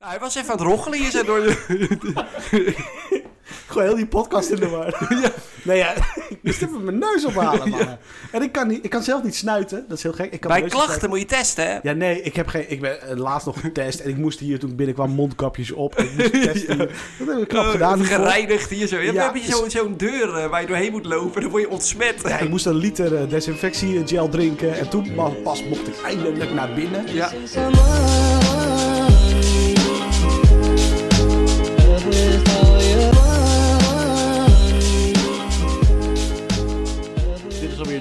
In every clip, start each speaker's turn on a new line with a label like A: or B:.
A: Nou, hij was even aan het roggelen hier zo door de...
B: Gewoon heel die podcast in de war. Nee, ja, ik moest even mijn neus ophalen, man. En ik kan, niet, ik kan zelf niet snuiten. Dat is heel gek. Ik kan
A: Bij klachten moet je testen, hè?
B: Ja, nee, ik heb geen... Ik ben eh, laatst nog getest en ik moest hier toen ik binnenkwam mondkapjes op. En ik moest testen. Dat heb ik knap
A: Oh,
B: gedaan.
A: gereinigd hier zo. Ja,
B: Ja,
A: dan heb je zo'n deur eh, waar je doorheen moet lopen. Dan word je ontsmet.
B: Ja, ik moest een liter eh, desinfectiegel drinken. En toen pas mocht ik eindelijk naar binnen.
A: Ja.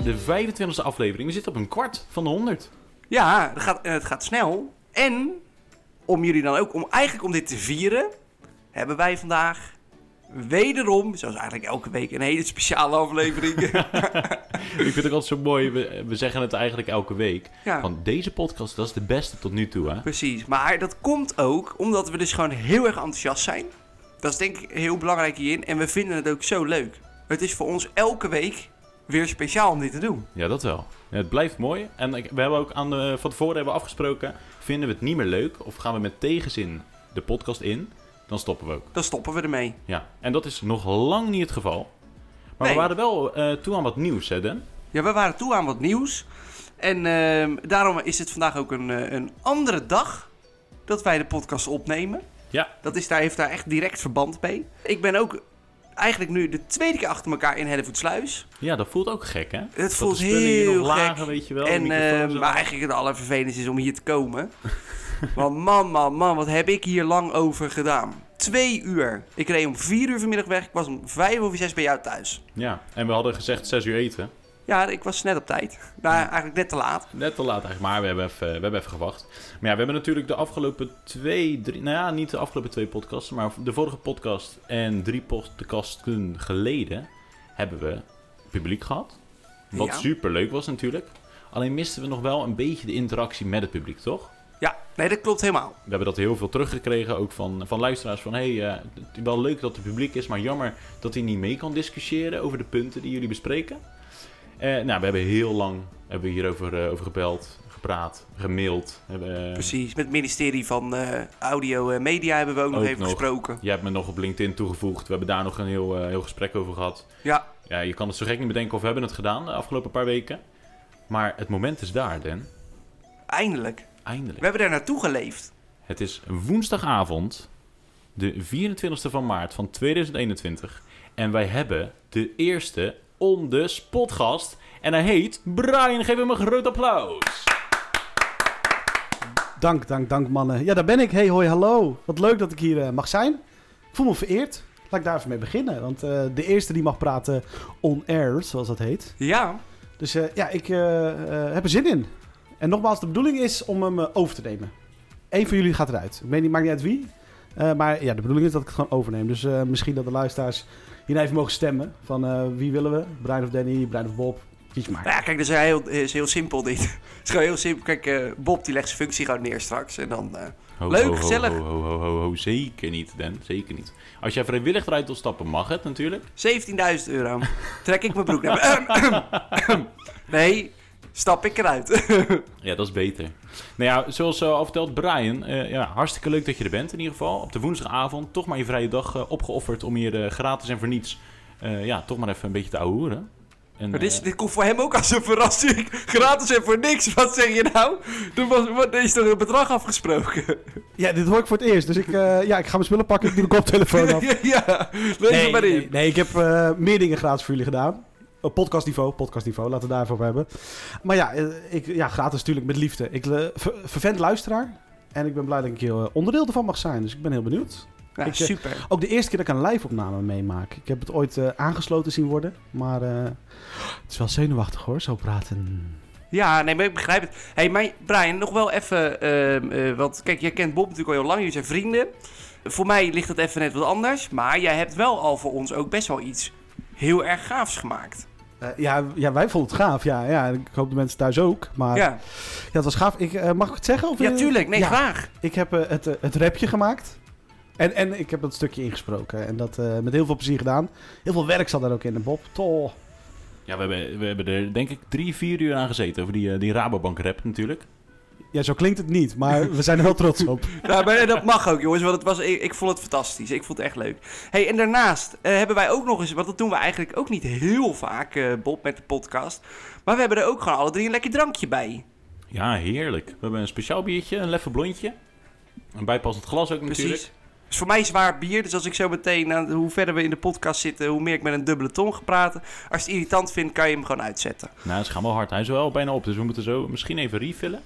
C: De 25e aflevering. We zitten op een kwart van de 100.
A: Ja, het gaat, het gaat snel. En om jullie dan ook, om, eigenlijk om dit te vieren, hebben wij vandaag wederom, zoals eigenlijk elke week, een hele speciale aflevering.
C: Ik vind het altijd zo mooi. We, we zeggen het eigenlijk elke week.
A: ja,
C: Van deze podcast, dat is de beste tot nu toe. Hè?
A: precies. Maar dat komt ook omdat we dus gewoon heel erg enthousiast zijn. Dat is denk ik heel belangrijk hierin. En we vinden het ook zo leuk. Het is voor ons elke week weer speciaal om dit te doen.
C: Ja, dat wel. Ja, het blijft mooi. En we hebben ook aan de, van tevoren hebben we afgesproken. Vinden we het niet meer leuk of gaan we met tegenzin de podcast in, dan stoppen we ook.
A: Dan stoppen we ermee.
C: Ja, en dat is nog lang niet het geval. Maar
A: Nee.
C: we waren wel eh, toe aan wat nieuws, hè, Den?
A: Ja, we waren toe aan wat nieuws. En ehm, daarom is het vandaag ook een, eh, een andere dag dat wij de podcast opnemen.
C: Ja.
A: Dat is daar, heeft daar echt direct verband mee. Ik ben ook eigenlijk nu de tweede keer achter elkaar in Hellevoetsluis.
C: Ja, dat voelt ook gek, hè?
A: Het
C: Dat
A: voelt heel
C: nog
A: gek.
C: lagen, weet je wel.
A: en,
C: microfoons
A: eh, maar eigenlijk het allervervelendste is om hier te komen. Want man, man, man, wat heb ik hier lang over gedaan. Twee uur. Ik reed om vier uur vanmiddag weg. Ik was om vijf over zes bij jou thuis.
C: Ja, en we hadden gezegd 6 uur eten.
A: Ja, ik was net op tijd. Nou, eigenlijk net te laat.
C: Net te laat eigenlijk, maar we hebben, even, we hebben even gewacht. Maar ja, we hebben natuurlijk de afgelopen twee, drie... Nou ja, niet de afgelopen twee podcasts, maar de vorige podcast en drie podcasten geleden hebben we publiek gehad. Wat
A: Ja.
C: super leuk was natuurlijk. Alleen misten we nog wel een beetje de interactie met het publiek, toch?
A: Ja, nee, dat klopt helemaal.
C: We hebben dat heel veel teruggekregen, ook van, van luisteraars. Van, hey, eh, wel leuk dat het publiek is, maar jammer dat hij niet mee kan discussiëren over de punten die jullie bespreken. Eh, nou, we hebben heel lang hebben we hierover eh, over gebeld, gepraat, gemaild. Hebben, eh,
A: Precies, met het ministerie van Audio en Media hebben we ook nog even
C: nog.
A: gesproken.
C: Jij hebt me nog op LinkedIn toegevoegd. We hebben daar nog een heel, heel gesprek over gehad.
A: Ja,
C: Ja, je kan het zo gek niet bedenken of we hebben het gedaan de afgelopen paar weken. Maar het moment is daar, Den.
A: eindelijk.
C: Eindelijk.
A: We hebben daar naartoe geleefd.
C: Het is woensdagavond, de 24e van maart van 2021. En wij hebben de eerste on the spot gast. En hij heet Brian. Geef hem een groot applaus.
B: Dank, dank, dank mannen. Ja, daar ben ik. Hey, hoi, hallo. Wat leuk dat ik hier eh, mag zijn. Ik voel me vereerd. Laat ik daar even mee beginnen. Want eh, de eerste die mag praten on air, zoals dat heet.
A: Ja,
B: Dus eh, ja, ik heb er zin in. En nogmaals, de bedoeling is om hem over te nemen. Eén van jullie gaat eruit. Ik weet niet, maakt niet uit wie. Eh, maar ja, de bedoeling is dat ik het gewoon overneem. Dus eh, misschien dat de luisteraars hier even mogen stemmen. Van eh, wie willen we? Brian of Danny, Brian of Bob? Kies maar.
A: nou ja kijk, dat is heel, is heel simpel dit. Het is gewoon heel simpel. Kijk, eh, Bob die legt zijn functie gewoon neer straks. En dan... eh,
C: Ho,
A: Leuk,
C: ho, ho,
A: gezellig.
C: Ho, ho, ho, ho, ho. Zeker niet, Dan. Zeker niet. Als jij vrijwillig eruit wil stappen, mag het natuurlijk.
A: 17.000 euro. Trek ik mijn broek naar Nee, stap ik eruit.
C: Ja, dat is beter. Nou ja, zoals eh, al verteld, Brian, eh, ja, hartstikke leuk dat je er bent in ieder geval. Op de woensdagavond toch maar je vrije dag eh, opgeofferd om hier eh, gratis en voor niets, eh, ja, toch maar even een beetje te ouwehoeren. En,
A: Maar dit, is- dit komt voor hem ook als een verrassing. Gratis en voor niks. Wat zeg je nou? Er, was, wat, er is toch een bedrag afgesproken?
B: Ja, dit hoor ik voor het eerst. Dus ik, eh, ja, ik ga mijn spullen pakken. Ik doe de koptelefoon af.
A: ja, lees
B: nee,
A: maar in.
B: nee, nee, ik heb eh, meer dingen gratis voor jullie gedaan. Op podcastniveau, podcastniveau, laten we daarvoor hebben. Maar ja, eh, ik, ja gratis natuurlijk met liefde. Ik eh, ver- vervent luisteraar. En ik ben blij dat ik hier eh, onderdeel ervan mag zijn. Dus ik ben heel benieuwd.
A: Ja,
B: ik,
A: super.
B: Ook de eerste keer dat ik een live-opname meemaak. Ik heb het ooit aangesloten zien worden. Maar het is wel zenuwachtig hoor, zo praten.
A: Ja, nee, maar ik begrijp het. hey, maar Brian, nog wel even... ehm, eh, want kijk, jij kent Bob natuurlijk al heel lang. Jullie zijn vrienden. Voor mij ligt het even net wat anders. Maar jij hebt wel al voor ons ook best wel iets heel erg gaafs gemaakt.
B: Eh, ja, ja, wij vonden het gaaf. Ja, ja, ik hoop de mensen thuis ook. Maar ja,
A: Ja,
B: het was gaaf. Ik, eh, mag ik het zeggen? Of
A: ja tuurlijk. Nee,
B: ja.
A: graag.
B: Ik heb eh, het, het rapje gemaakt. En, en ik heb dat stukje ingesproken. En dat eh, met heel veel plezier gedaan. Heel veel werk zat daar ook in de Bob. Toch.
C: ja, we hebben, we hebben er denk ik drie, vier uur aan gezeten over die, eh, die Rabobank rap natuurlijk.
B: Ja, zo klinkt het niet, maar we zijn er wel trots op.
A: Nou, maar dat mag ook, jongens, want het was, ik, ik vond het fantastisch. Ik vond het echt leuk. Hey, en daarnaast eh, hebben wij ook nog eens, want dat doen we eigenlijk ook niet heel vaak, eh, Bob, met de podcast. Maar we hebben er ook gewoon alle drie een lekker drankje bij.
C: Ja, heerlijk. We hebben een speciaal biertje, een leffe blondje. Een bijpassend glas ook natuurlijk.
A: Precies. Het is voor mij zwaar bier, dus als ik zo meteen, hoe verder we in de podcast zitten, hoe meer ik met een dubbele tong ga praten. Als je het irritant vindt, kan je hem gewoon uitzetten.
C: Nou, ze gaan wel hard. Hij is wel bijna op, dus we moeten zo misschien even refillen.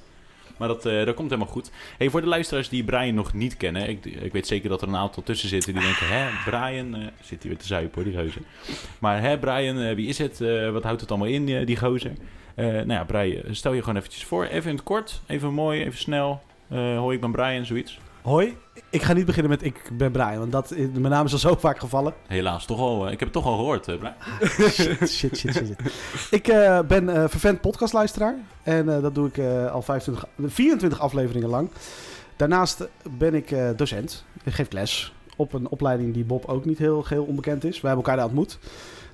C: Maar dat, eh, dat komt helemaal goed. Hey, voor de luisteraars die Brian nog niet kennen, ik, ik weet zeker dat er een aantal tussen zitten die denken, hè, Brian, eh, zit hij weer te zuipen hoor, die gozer. Maar hè, Brian, eh, wie is het? Wat houdt het allemaal in, die gozer? Nou ja, Brian, stel je gewoon eventjes voor, even in het kort, even mooi, even snel. Hoi, ik ben Brian, zoiets.
B: Hoi, ik ga niet beginnen met ik ben Brian, want dat, mijn naam is al zo vaak gevallen.
C: Helaas, toch al, eh, ik heb het toch al gehoord, eh, Brian.
B: Shit, shit, shit, shit. Ik eh, ben eh vervent podcastluisteraar en dat doe ik al 25, 24 afleveringen lang. Daarnaast ben ik docent. Ik geef les op een opleiding die Bob ook niet heel, heel onbekend is. Wij hebben elkaar daar ontmoet.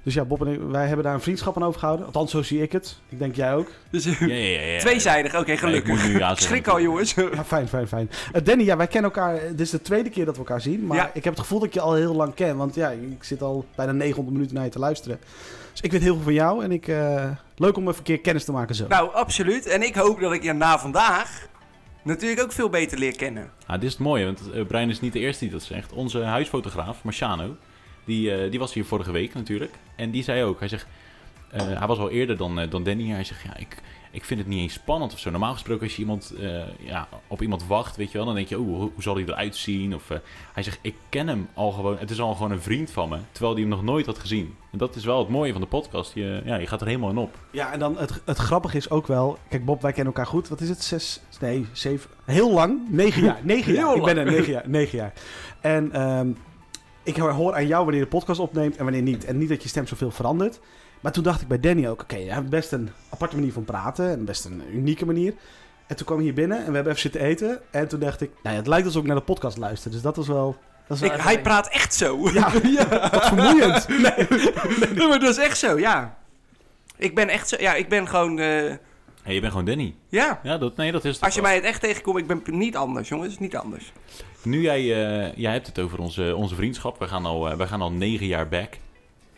B: Dus ja, Bob en ik, wij hebben daar een vriendschap aan overgehouden. Althans, zo zie ik het. Ik denk jij ook.
A: Dus,
C: Ja, ja, ja, ja.
A: Tweezijdig, oké,
C: Ja, ik
A: gelukkig.
C: moet nu ja
A: schrik al, jongens.
B: Ja, fijn, fijn, fijn. Eh, Danny, ja, wij kennen elkaar. Dit is de tweede keer dat we elkaar zien. Maar
A: Ja.
B: ik heb het gevoel dat ik je al heel lang ken. Want ja, ik zit al bijna 900 minuten naar je te luisteren. Dus ik weet heel veel van jou. En ik, eh, leuk om even een keer kennis te maken zo.
A: Nou, absoluut. En ik hoop dat ik je na vandaag natuurlijk ook veel beter leer kennen.
C: Ah, dit is het mooie, want eh, Brian is niet de eerste die dat zegt. Onze huisfotograaf, Marciano, die, eh, die was hier vorige week natuurlijk. En die zei ook, hij zegt, eh, hij was al eerder dan, eh, dan Danny. Hij zegt, ja, ik, ik vind het niet eens spannend of zo. Normaal gesproken als je iemand, ja, op iemand wacht, weet je wel, dan denk je, oh, hoe, hoe zal hij eruit zien? Of, hij zegt, ik ken hem al gewoon, het is al gewoon een vriend van me, terwijl hij hem nog nooit had gezien. En dat is wel het mooie van de podcast. Je, ja, je gaat er helemaal in op.
B: Ja, en dan het, het grappige is ook wel... Kijk, Bob, wij kennen elkaar goed. Wat is het? Zes... Nee, zeven... Heel lang. Negen jaar. Negen jaar.
A: Heel
B: ik ben er negen jaar. Negen jaar. En ehm, ik hoor aan jou wanneer je de podcast opneemt en wanneer niet. En niet dat je stem zoveel verandert. Maar toen dacht ik bij Danny ook... Oké, je hebt best een aparte manier van praten. En best een unieke manier. En toen kwam hij hier binnen en we hebben even zitten eten. En toen dacht ik... Nou ja, het lijkt alsof ik naar de podcast luister. Dus dat was wel... Dat is wel
A: Ik, hij praat echt zo.
B: Ja, wat vermoeiend.
A: Nee, maar dat is echt zo, ja. Ik ben echt zo... Ja, ik ben gewoon... eh,
C: Hey, je bent gewoon Danny.
A: ja.
C: Ja, dat, nee, dat is het
A: Als je
C: wel.
A: mij het echt tegenkomt, ik ben niet anders, jongens. Niet anders.
C: Nu jij, eh, jij hebt het over onze, onze vriendschap. We gaan, al, eh, we gaan al negen jaar back.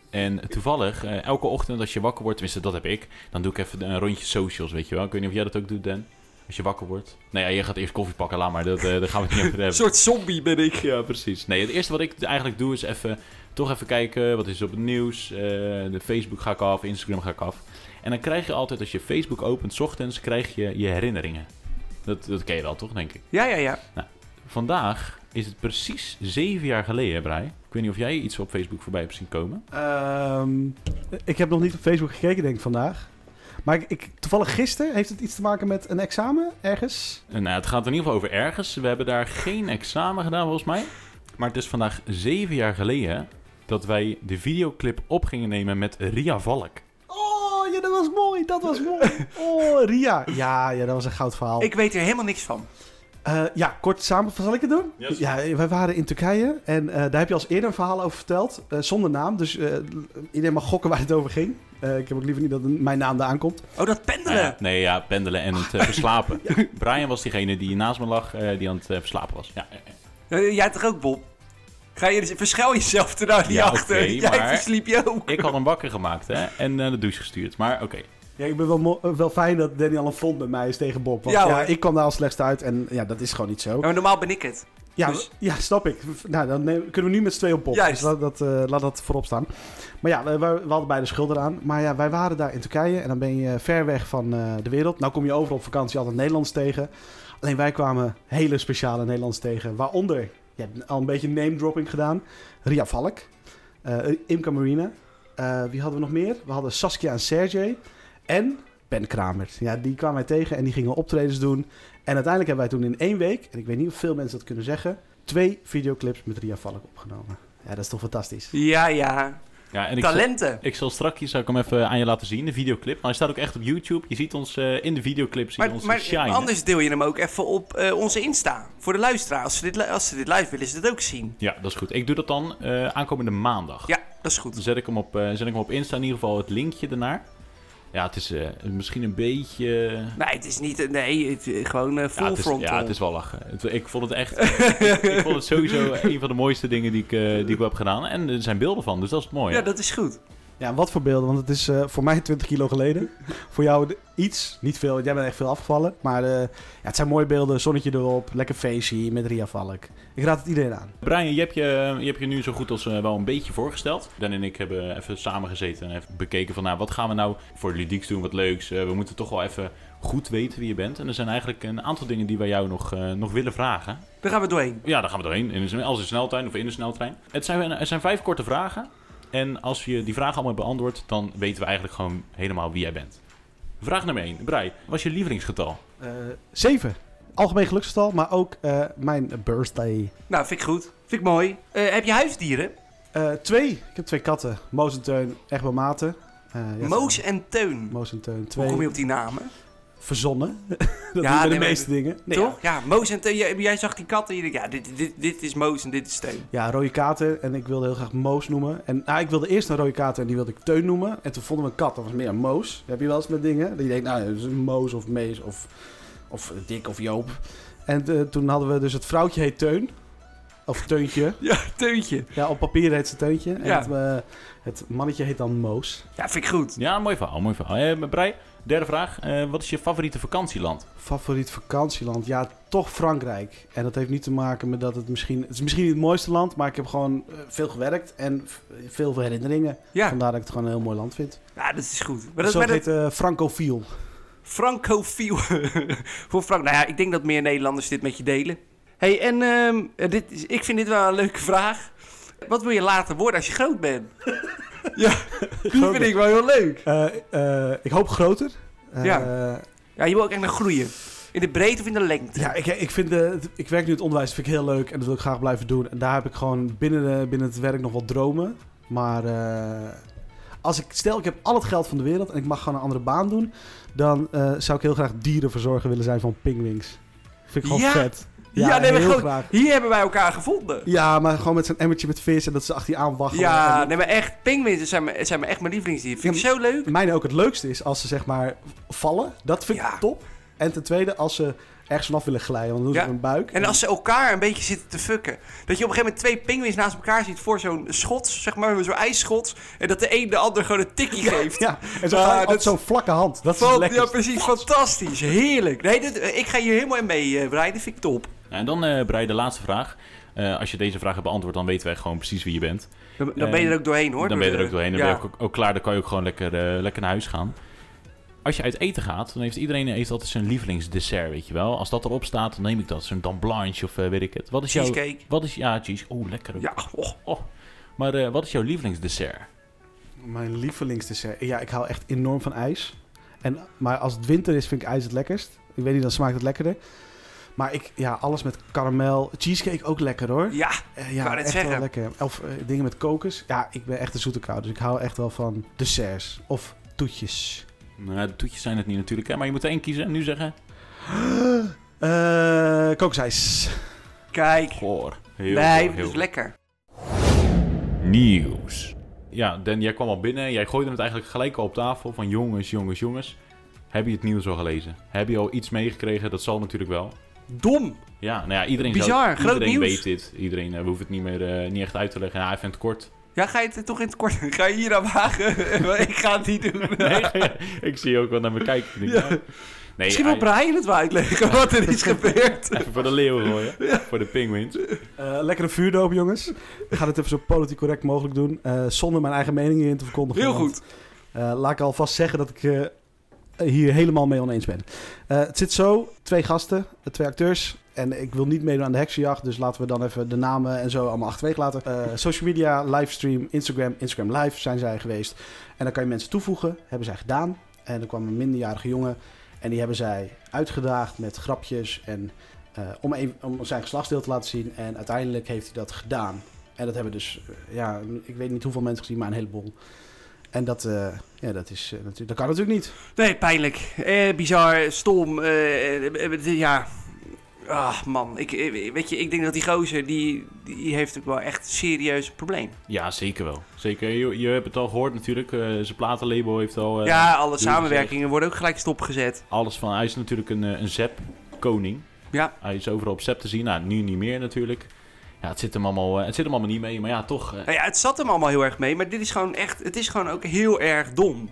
C: En toevallig, eh, elke ochtend als je wakker wordt, tenminste dat heb ik, dan doe ik even een rondje socials, weet je wel. Ik weet niet of jij dat ook doet, Dan. Als je wakker wordt. Nee, ja, je gaat eerst koffie pakken, laat maar. Dat, daar gaan we het niet over
A: Een
C: hebben.
A: soort zombie ben ik.
C: Ja, precies. Nee, het eerste wat ik eigenlijk doe is even, toch even kijken, wat is op het nieuws. De Facebook ga ik af, Instagram ga ik af. En dan krijg je altijd, als je Facebook opent, 's ochtends, krijg je je herinneringen. Dat, dat ken je wel, toch, denk ik.
A: Ja, ja, ja.
C: Vandaag is het precies zeven jaar geleden, Brei. Ik weet niet of jij iets op Facebook voorbij hebt zien komen.
B: Ehm, ik heb nog niet op Facebook gekeken, denk ik, vandaag. Maar ik, ik, toevallig gisteren, heeft het iets te maken met een examen ergens?
C: En, nou, het gaat in ieder geval over ergens. We hebben daar geen examen gedaan, volgens mij. Maar het is vandaag zeven jaar geleden dat wij de videoclip op gingen nemen met Ria Valk.
B: Oh, ja, dat was mooi, dat was mooi. Oh, Ria. Ja, ja dat was een goud verhaal.
A: Ik weet er helemaal niks van.
B: Eh, ja, kort samen, zal ik het doen?
C: Ja,
B: wij waren in Turkije en eh, daar heb je als eerder een verhaal over verteld, eh, zonder naam. Dus eh, iedereen mag gokken waar het over ging. Eh, ik heb ook liever niet dat mijn naam daar aankomt.
A: Oh, dat pendelen.
C: Nee, ja, pendelen en het verslapen. Brian was diegene die naast me lag, eh, die aan het verslapen was. Ja,
A: jij toch ook, Bob? Ga je, dus- verschuil jezelf er nou niet
C: Ja,
A: achter.
C: oké,
A: jij
C: maar-
A: versliep je ook.
C: Ik had hem wakker gemaakt hè, en naar de douche gestuurd. Maar oké.
B: Ja, ik ben wel, eh, wel fijn dat Danny al een front met mij is tegen Bob. Want
A: Ja,
B: ik kwam daar als slechtste uit en ja, dat is gewoon niet zo.
A: Ja, maar normaal ben ik het.
B: Ja,
A: Dus-
B: ja snap ik. Nou, dan kunnen we nu met z'n tweeën op Bob.
A: Juist.
B: Dus laat dat, eh, laat dat voorop staan. Maar ja, we, we, hadden beide schuld eraan. Maar ja, wij waren daar in Turkije en dan ben je ver weg van eh, de wereld. Nou kom je overal op vakantie altijd Nederlands tegen. Alleen wij kwamen hele speciale Nederlands tegen. Waaronder, je hebt al een beetje name dropping gedaan. Ria Valk, eh Imca Marina. Wie hadden we nog meer? We hadden Saskia en Sergej. En Ben Kramer. Ja, die kwamen wij tegen en die gingen optredens doen. En uiteindelijk hebben wij toen in één week, en ik weet niet of veel mensen dat kunnen zeggen, twee videoclips met Ria Valk opgenomen. Ja, dat is toch fantastisch.
A: Ja, ja.
C: Ja, en ik zal,
A: Talenten.
C: ik zal straks zal ik hem even aan je laten zien, de videoclip. Maar hij staat ook echt op YouTube. Je ziet ons eh, in de videoclip, zie je
A: Maar,
C: ons
A: maar
C: shine.
A: anders deel je hem ook even op eh, onze Insta. Voor de luisteraar. Als ze dit, als ze dit live willen, ze dit ook zien.
C: Ja, dat is goed. Ik doe dat dan eh, aankomende maandag.
A: Ja, dat is
C: Dan
A: goed.
C: zet ik, hem op, eh, zet ik hem op Insta in ieder geval het linkje ernaar. Ja, het is eh, misschien een beetje...
A: Nee, het is niet... Nee, het, eh, gewoon eh, full
C: ja, het is,
A: frontal.
C: ja, het is wel lachen. Het- ik vond het echt... ik, ik vond het sowieso een van de mooiste dingen die ik, die ik heb gedaan. En er zijn beelden van, dus dat is het mooie.
A: Ja, dat is goed.
B: Ja, wat voor beelden? Want het is eh, voor mij 20 kilo geleden. voor jou iets, niet veel, want jij bent echt veel afgevallen. Maar eh, ja, het zijn mooie beelden, zonnetje erop, lekker feestje met Ria Valk. Ik raad het iedereen aan.
C: Brian, je hebt je, je hebt je nu zo goed als eh, wel een beetje voorgesteld. Dan en ik hebben even samengezeten en even bekeken van... Nou, wat gaan we nou voor Ludieks doen, wat leuks. Eh, we moeten toch wel even goed weten wie je bent. En er zijn eigenlijk een aantal dingen die wij jou nog, eh, nog willen vragen.
A: Daar gaan we doorheen.
C: Ja, daar gaan we doorheen. In de, als een sneltrein of in de sneltrein. Het zijn, het zijn vijf korte vragen. En als je die vragen allemaal beantwoordt, dan weten we eigenlijk gewoon helemaal wie jij bent. Vraag nummer 1. Brei, wat is je lievelingsgetal?
B: Eh zeven. Algemeen geluksgetal, maar ook eh, mijn birthday.
A: Nou, vind ik goed. Vind ik mooi. Eh, heb je huisdieren?
B: Eh, twee. Ik heb twee katten. Moos en Teun, echt bij maten. Eh, ja,
A: Moos en Teun.
B: Moos en Teun.
A: Hoe
B: Twee.
A: kom je op die namen?
B: Verzonnen. dat
A: Ja,
B: doen bij de
A: nee,
B: meeste dingen. Nee,
A: Toch? Ja, Moos en Teun. Jij, jij zag die katten en je denkt, ja, dit, dit, dit is Moos en dit is Teun.
B: Ja, rode kater. En ik wilde heel graag Moos noemen. En nou, ik wilde eerst een rode kater en die wilde ik Teun noemen. En toen vonden we een kat, dat was meer een Moos. Heb je wel eens met dingen. Dat je denkt, nou, dat is een Moos of Mees of, of Dick of Joop. En eh, toen hadden we dus het vrouwtje heet Teun. Of Teuntje.
A: Ja, Teuntje.
B: Ja, op papier heet ze Teuntje. En
A: Ja.
B: het, eh, het mannetje heet dan Moos.
A: Ja, vind ik goed.
C: Ja, mooi verhaal, mooi verhaal. Eh, Brei, derde vraag. Eh, wat is je favoriete vakantieland?
B: Favoriet vakantieland? Ja, toch Frankrijk. En dat heeft niet te maken met dat het misschien... Het is misschien niet het mooiste land, maar ik heb gewoon eh, veel gewerkt. En veel herinneringen.
A: Ja,
B: Vandaar dat ik het gewoon een heel mooi land vind.
A: ja dat is goed. Maar dat
B: Zo heet
A: de
B: eh Francofiel.
A: francofiel. Voor Frank. Nou ja, ik denk dat meer Nederlanders dit met je delen. hey, en ehm, dit is, ik vind dit wel een leuke vraag. Wat wil je later worden als je groot bent? ja, die vind ik wel heel leuk.
B: Eh, eh, ik hoop groter. Eh,
A: Ja.
B: ja.
A: Je wil ook echt naar groeien. In de breedte of in de lengte?
B: Ja, ik, ik, vind de, ik werk nu het onderwijs, vind ik heel leuk en dat wil ik graag blijven doen. En daar heb ik gewoon binnen, de, binnen het werk nog wat dromen. Maar als ik, stel ik heb al het geld van de wereld en ik mag gewoon een andere baan doen, dan zou ik heel graag dierenverzorger willen zijn van pingwings. Vind ik gewoon
A: Ja?
B: vet.
A: Ja, nee, maar
B: heel
A: gewoon-
B: graag.
A: Hier hebben wij elkaar gevonden.
B: Ja, maar gewoon met zo'n emmertje met vis en dat ze achter je aan waggelen.
A: Ja,
B: En-
A: nee, maar echt, pinguïns zijn, me- zijn me echt mijn lievelingsdieren. Vind ik zo leuk.
B: Mijne ook het leukste is als ze zeg maar vallen. Dat vind ik top. En ten tweede, als ze ergens vanaf willen glijden, want dan doen ze
A: Ja.
B: hun buik.
A: En als ze elkaar een beetje zitten te fucken. Dat je op een gegeven moment twee pinguïns naast elkaar ziet voor zo'n schots, zeg maar, zo'n ijsschots. En dat de een de ander gewoon een tikkie geeft.
B: Ja, en zo
A: dat is-
B: zo'n vlakke hand. Dat is lekker.
A: ja, precies. Fantastisch. Heerlijk. Nee, dit, ik ga hier helemaal in mee, Brian. Dat vind ik top.
C: En dan, eh Brei, de laatste vraag. Eh, als je deze vraag hebt beantwoord, dan weten wij gewoon precies wie je bent.
A: Dan, dan ben je er ook doorheen, hoor.
C: dan ben je er ook doorheen. Dan
A: ja.
C: ben je ook, ook klaar. Dan kan je ook gewoon lekker, eh, lekker naar huis gaan. Als je uit eten gaat, dan heeft iedereen heeft altijd zijn lievelingsdessert, weet je wel. Als dat erop staat, dan neem ik dat. Zo'n Dan Blanche of eh, weet ik het. Wat is jouw...
A: Cheesecake.
C: Wat is... Ja, cheese. Oeh, lekker. ook.
A: Ja, oh.
C: Oh. Maar eh, wat is jouw lievelingsdessert?
B: Mijn lievelingsdessert. Ja, ik hou echt enorm van ijs. En, maar als het winter is, vind ik ijs het lekkerst. Ik weet niet, dan smaakt het lekkerder. Maar ik, ja, alles met karamel. Cheesecake ook lekker hoor.
A: Ja,
B: Eh, ja, echt
A: zeggen.
B: wel lekker. Of eh, dingen met kokos. Ja, ik ben echt een zoete kou. Dus ik hou echt wel van desserts. Of toetjes.
C: Nou, de toetjes zijn het niet natuurlijk, hè. Maar je moet er één kiezen en nu zeggen...
B: Eh kokosijs.
A: kijk.
C: Goor. Heel
A: Nee,
C: heel
A: is lekker.
C: Nieuws. Ja, Dan, jij kwam al binnen. Jij gooide het eigenlijk gelijk al op tafel. Van jongens, jongens, jongens. Heb je het nieuws al gelezen? Heb je al iets meegekregen? Dat zal natuurlijk wel.
A: Dom.
C: Ja, nou ja, iedereen,
A: Bizar,
C: zou,
A: groot
C: iedereen
A: nieuws.
C: weet dit. Iedereen uh, hoeft het niet meer uh, niet echt uit te leggen. Ja, hij vindt het kort.
A: Ja, ga je het toch in het kort... Ga je hier aan wagen? ik ga het niet doen.
C: Nee, ik zie ook wel naar me kijken.
A: Ja.
C: nou, nee,
A: Misschien wil Brian het wel uitleggen wat er is gebeurd.
C: Even voor de leeuwen gooien. Voor de penguins.
B: Eh lekkere vuurdoop, jongens. Ik ga het even zo politiek correct mogelijk doen. eh, zonder mijn eigen mening hierin te verkondigen.
A: Heel
B: want,
A: goed.
B: eh, laat ik alvast zeggen dat ik eh, hier helemaal mee oneens ben. Eh, het zit zo, twee gasten, twee acteurs. En ik wil niet meedoen aan de heksenjacht, dus laten we dan even de namen en zo allemaal achterwege laten. Eh, social media, livestream, Instagram, Instagram live zijn zij geweest. En dan kan je mensen toevoegen, hebben zij gedaan. En er kwam een minderjarige jongen en die hebben zij uitgedaagd met grapjes en eh, om, om zijn geslachtsdeel te laten zien. En uiteindelijk heeft hij dat gedaan. En dat hebben dus, ja, ik weet niet hoeveel mensen gezien, maar een heleboel. En dat, eh, ja, dat, is, eh, natuurlijk, dat kan natuurlijk niet.
A: Nee, pijnlijk. Eh, bizar, stom. eh, eh, ja. Ah, man. Ik, weet je, ik denk dat die gozer, die, die heeft ook wel echt een serieus probleem.
C: Ja, zeker wel. Zeker. Je, je hebt het al gehoord natuurlijk. eh, zijn platenlabel heeft al...
A: ja, alle samenwerkingen worden ook gelijk stopgezet.
C: Alles van... Hij is natuurlijk een, een Zep-koning.
A: Ja,
C: Hij is overal op Zep te zien. Nou, nu niet meer natuurlijk. Ja, het zit hem allemaal, eh, het zit hem allemaal niet mee. Maar ja, toch... eh,
A: nou ja, het zat hem allemaal heel erg mee, maar dit is gewoon echt, het is gewoon ook heel erg dom.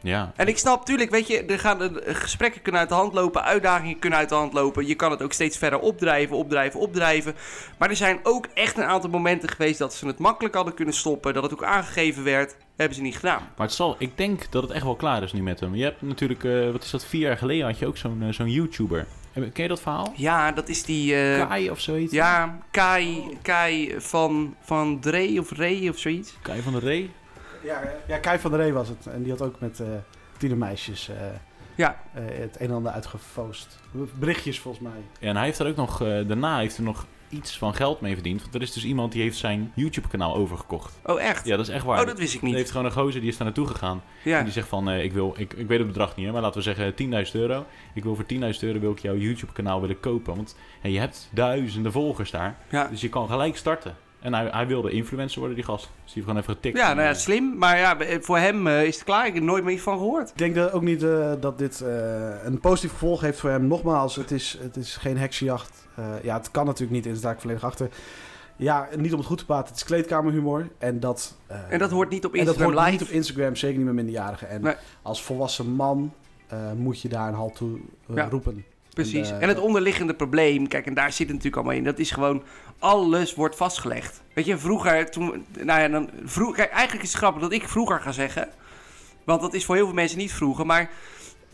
C: ja.
A: En ik snap, tuurlijk, weet je, er gaan eh, gesprekken kunnen uit de hand lopen, uitdagingen kunnen uit de hand lopen. Je kan het ook steeds verder opdrijven, opdrijven, opdrijven. Maar er zijn ook echt een aantal momenten geweest dat ze het makkelijk hadden kunnen stoppen, dat het ook aangegeven werd. Hebben ze niet gedaan.
C: Maar het zal, ik denk dat het echt wel klaar is nu met hem. Je hebt natuurlijk, wat is dat, vier jaar geleden had je ook zo'n zo'n YouTuber. Heb- Ken je dat verhaal?
A: Ja, dat is die. eh,
C: Kai of zoiets?
A: ja, Kai, Kai van, van Dre of Ray of zoiets.
C: Kai van der Ree?
B: Ja, ja, Kai van der Ree was het. En die had ook met eh tienermeisjes eh,
A: Ja,
B: eh, het een en ander uitgefoost. Berichtjes volgens mij.
C: Ja, en hij heeft er ook nog, eh, daarna heeft er nog iets van geld mee verdiend. Want er is dus iemand die heeft zijn YouTube kanaal overgekocht.
A: oh echt?
C: Ja, dat is echt waar.
A: oh, dat wist ik
C: Er
A: niet.
C: heeft gewoon een gozer die is daar naartoe gegaan. En
A: Ja,
C: die zegt van, eh, ik, wil, ik, ik weet het bedrag niet, hè, maar laten we zeggen 10.000 euro. Ik wil voor 10.000 euro wil ik jouw YouTube kanaal willen kopen. Want je hebt duizenden volgers daar.
A: ja.
C: Dus je kan gelijk starten. En hij, hij wilde influencer worden, die gast. Dus die heeft gewoon even getikt.
A: ja
C: En,
A: nou ja, slim. Maar ja, voor hem eh, is het klaar. Ik heb er nooit meer iets van gehoord.
B: Ik denk dat ook niet eh, dat dit eh, een positief gevolg heeft voor hem. Nogmaals, het is, het is geen heksenjacht. Eh, ja, het kan natuurlijk niet en daar sta ik volledig achter. Ja, niet om het goed te praten. Het is kleedkamerhumor. En dat, eh,
A: En dat hoort niet op
B: en dat
A: Instagram
B: hoort niet op Instagram, zeker niet met minderjarigen. En
A: Nee.
B: als volwassen man eh, moet je daar een halt toe
A: Ja.
B: roepen.
A: Precies.
B: En,
A: En, het onderliggende probleem, kijk, en daar zit het natuurlijk allemaal in. Dat is gewoon, alles wordt vastgelegd. Weet je, vroeger, toen, nou ja, dan, vroeg, kijk, eigenlijk is het grappig dat ik vroeger ga zeggen. Want dat is voor heel veel mensen niet vroeger. Maar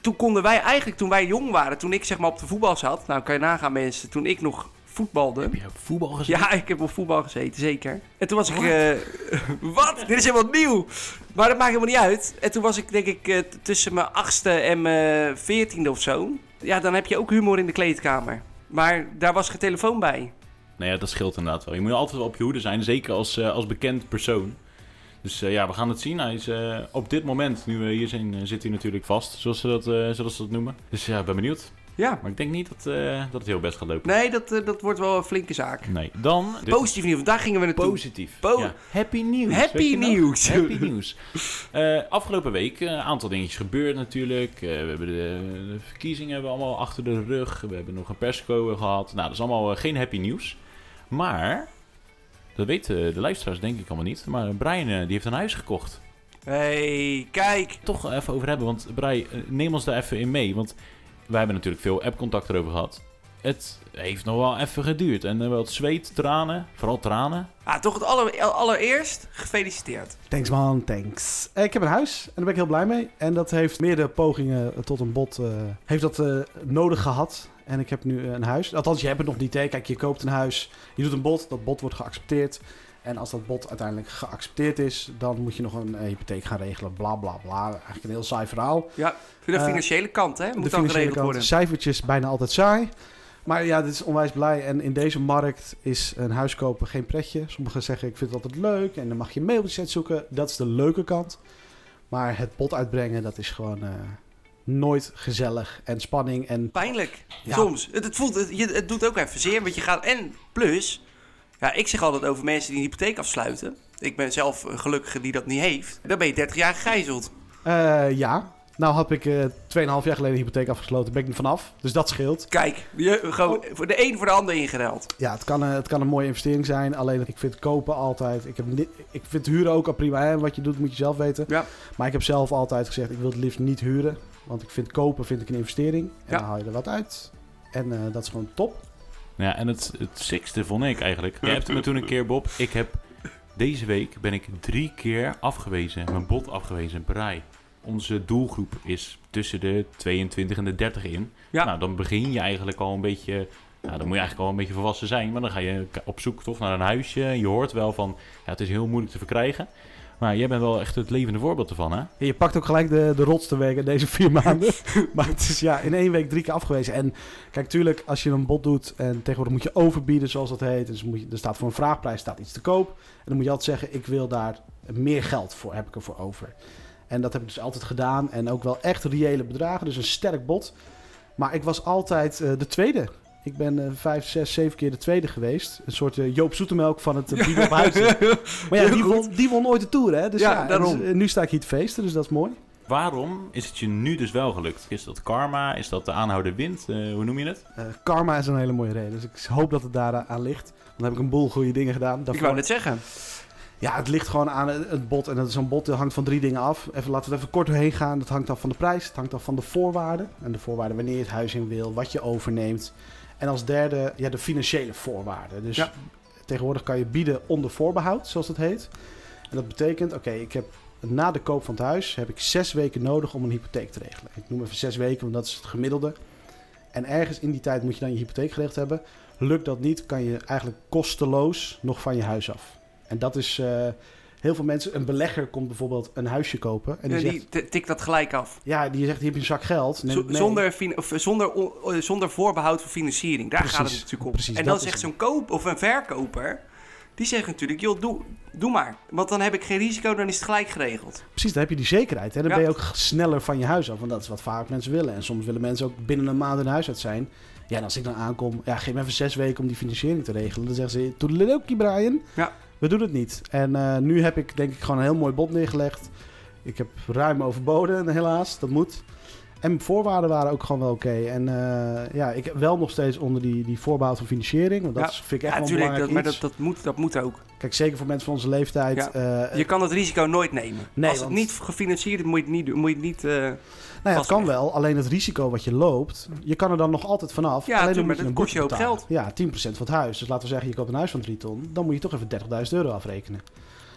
A: toen konden wij eigenlijk, toen wij jong waren, toen ik zeg maar op de voetbal zat. Nou, kan je nagaan mensen, toen ik nog voetbalde.
C: Heb je op voetbal gezien?
A: Ja, ik heb op voetbal gezeten, zeker. En toen was ik... eh, wat? Dit is helemaal nieuw. Maar dat maakt helemaal niet uit. En toen was ik denk ik eh, tussen mijn achtste en mijn veertiende of zo. Ja, dan heb je ook humor in de kleedkamer. Maar daar was geen telefoon bij.
C: Nou ja, dat scheelt inderdaad wel. Je moet altijd wel op je hoede zijn, zeker als, eh, als bekend persoon. Dus eh, ja, we gaan het zien. Hij is eh, op dit moment, nu we hier zijn, eh, zit hij natuurlijk vast, zoals ze dat, zoals ze dat noemen. Dus ja, ik ben benieuwd.
A: Ja.
C: Maar ik denk niet dat, dat het heel best gaat lopen.
A: Nee, dat, dat wordt wel een flinke zaak.
C: Nee. Dan... dit-
A: Positief nieuws, daar gingen we naartoe.
C: Positief.
A: Po-
C: Ja. Happy nieuws.
A: Happy nieuws.
C: Happy nieuws. Afgelopen week een aantal dingetjes gebeurd natuurlijk. We hebben de, de verkiezingen hebben we allemaal achter de rug. We hebben nog een persco gehad. Nou, dat is allemaal geen happy nieuws. Maar, dat weten de luisteraars denk ik allemaal niet. Maar Brian eh, die heeft een huis gekocht.
A: hey, kijk.
C: Toch even over hebben, want Brian, eh, neem ons daar even in mee. Want wij hebben natuurlijk veel appcontact erover gehad. Het heeft nog wel even geduurd. En eh, wel het zweet, tranen, vooral tranen.
A: Ah, toch het aller, allereerst, gefeliciteerd.
B: Thanks man, thanks. Eh, ik heb een huis en daar ben ik heel blij mee. En dat heeft meerdere pogingen tot een bod eh, heeft dat, eh, nodig gehad. En ik heb nu een huis. Althans, je hebt het nog niet. Hè. Kijk, je koopt een huis, je doet een bod, dat bod wordt geaccepteerd. En als dat bod uiteindelijk geaccepteerd is, dan moet je nog een eh, hypotheek gaan regelen. Bla bla bla. Eigenlijk een heel saai verhaal.
A: Ja, voor de
B: Eh,
A: financiële kant, hè? Moet
B: de
A: dan
B: financiële
A: geregeld
B: kant,
A: worden.
B: cijfertjes bijna altijd saai. Maar ja, dit is onwijs blij. En in deze markt is een huis kopen geen pretje. Sommigen zeggen ik vind het altijd leuk. En dan mag je mailtjes uitzoeken. Dat is de leuke kant. Maar het bod uitbrengen, dat is gewoon eh, nooit gezellig. En spanning. En
A: Pijnlijk.
B: Ja.
A: Soms. Het, het, voelt, het, het doet ook even zeer, want je gaat... En plus, ja, ik zeg altijd over mensen die een hypotheek afsluiten. Ik ben zelf een gelukkige die dat niet heeft. Dan ben je 30 jaar gegijzeld.
B: eh, ja, nou had ik eh 2,5 jaar geleden een hypotheek afgesloten. Ben ik er vanaf. Dus dat scheelt.
A: Kijk, je, gewoon voor de een voor de ander ingeruild.
B: Ja, het kan, het kan een mooie investering zijn. Alleen ik vind kopen altijd. Ik, heb ik vind huren ook al prima. Hè? Wat je doet moet je zelf weten.
A: Ja.
B: Maar ik heb zelf altijd gezegd: ik wil het liefst niet huren. Want ik vind kopen vind ik een investering. En
A: Ja.
B: dan haal je er wat uit. En eh, dat is gewoon top.
C: Ja, en het, het sixte vond ik eigenlijk. Jij hebt me toen een keer, Bob. Ik heb deze week ben ik drie keer afgewezen. Mijn bod afgewezen. Brei. Onze doelgroep is tussen de 22 en de 30 in.
A: Ja.
C: Nou, dan begin je eigenlijk al een beetje. Nou, dan moet je eigenlijk al een beetje volwassen zijn. Maar dan ga je op zoek toch naar een huisje. En je hoort wel van. Ja, het is heel moeilijk te verkrijgen. Maar jij bent wel echt het levende voorbeeld ervan, hè?
B: Ja, je pakt ook gelijk de, de rotste weken deze vier maanden. maar het is ja, in één week drie keer afgewezen. En kijk, tuurlijk, als je een bod doet en tegenwoordig moet je overbieden, zoals dat heet. Dus moet je, er staat voor een vraagprijs staat iets te koop. En dan moet je altijd zeggen, ik wil daar meer geld voor, heb ik ervoor over. En dat heb ik dus altijd gedaan. En ook wel echt reële bedragen, dus een sterk bod. Maar ik was altijd eh, de tweede Ik ben eh, vijf, zes, zeven keer de tweede geweest. Een soort eh, Joop Zoetemelk van het uh, bieden op huizen. Maar ja, die won, die won ooit de Tour, hè? Dus
A: Ja,
B: ja,
A: daarom.
B: dus, eh, nu sta ik hier te feesten, dus dat is mooi.
C: Waarom is het je nu dus wel gelukt? Is dat karma? Is dat de aanhouden wind? Eh, hoe noem je het?
B: Eh, karma is een hele mooie reden. Dus ik hoop dat het daar aan ligt. Dan heb ik een boel goede dingen gedaan.
A: Ik
B: Daarvoor-
A: wou net zeggen.
B: Ja, het ligt gewoon aan het bod. En dat is zo'n bod dat hangt van drie dingen af. Even, laten we er even kort doorheen gaan. Dat hangt af van de prijs. Het hangt af van de voorwaarden. En de voorwaarden wanneer je het huis in wil. Wat je overneemt. En als derde ja, de financiële voorwaarden. Dus
A: Ja.
B: tegenwoordig kan je bieden onder voorbehoud, zoals het heet. En dat betekent, oké, ik heb na de koop van het huis... heb ik zes weken nodig om een hypotheek te regelen. Ik noem even zes weken, want dat is het gemiddelde. En ergens in die tijd moet je dan je hypotheek geregeld hebben. Lukt dat niet, kan je eigenlijk kosteloos nog van je huis af. En dat is eh, heel veel mensen. Een belegger komt bijvoorbeeld een huisje kopen. En die,
A: Die,
B: zegt,
A: t- tikt dat gelijk af.
B: ja, die zegt: Hier heb je een zak geld.
A: Zonder, of, eh, zonder, on- eh, zonder voorbehoud voor financiering. Daar gaat het natuurlijk om.
B: precies,
A: en dan zegt zo'n koop of een verkoper. Die zegt natuurlijk, joh, doe, doe maar. Want dan heb ik geen risico, dan is het gelijk geregeld.
B: Precies, dan heb je die zekerheid. Hè? Dan
A: Ja.
B: ben je ook sneller van je huis af. Want dat is wat vaak mensen willen. En soms willen mensen ook binnen een maand hun huis uit zijn. Ja, en als ik dan aankom, ja, geef me even zes weken om die financiering te regelen. Dan zeggen ze: Toedeledokie, Brian.
A: Ja.
B: We doen het niet. En eh, nu heb ik denk ik gewoon een heel mooi bod neergelegd. Ik heb ruim overboden, helaas. Dat moet. En voorwaarden waren ook gewoon wel oké. En eh, ja, ik heb wel nog steeds onder die, die voorbehoud van financiering. Want dat
A: Ja.
B: is- vind ik echt
A: Ja,
B: wel
A: natuurlijk, dat, maar dat, dat, moet, dat moet ook.
B: Kijk, zeker voor mensen van onze leeftijd.
A: Ja.
B: eh,
A: Je kan het risico nooit nemen.
B: Nee,
A: Als het niet gefinancierd is, moet je het niet. Moet je het niet, eh,
B: Nou ja, het kan wel, alleen het risico wat je loopt, je kan er dan nog altijd vanaf.
A: Ja,
B: alleen
A: tuurlijk,
B: dan
A: maar
B: moet
A: dat
B: een
A: kost je ook geld.
B: Ja, 10% van het huis. Dus laten we zeggen, je koopt een huis van 3 ton, dan moet je toch even 30.000 euro afrekenen.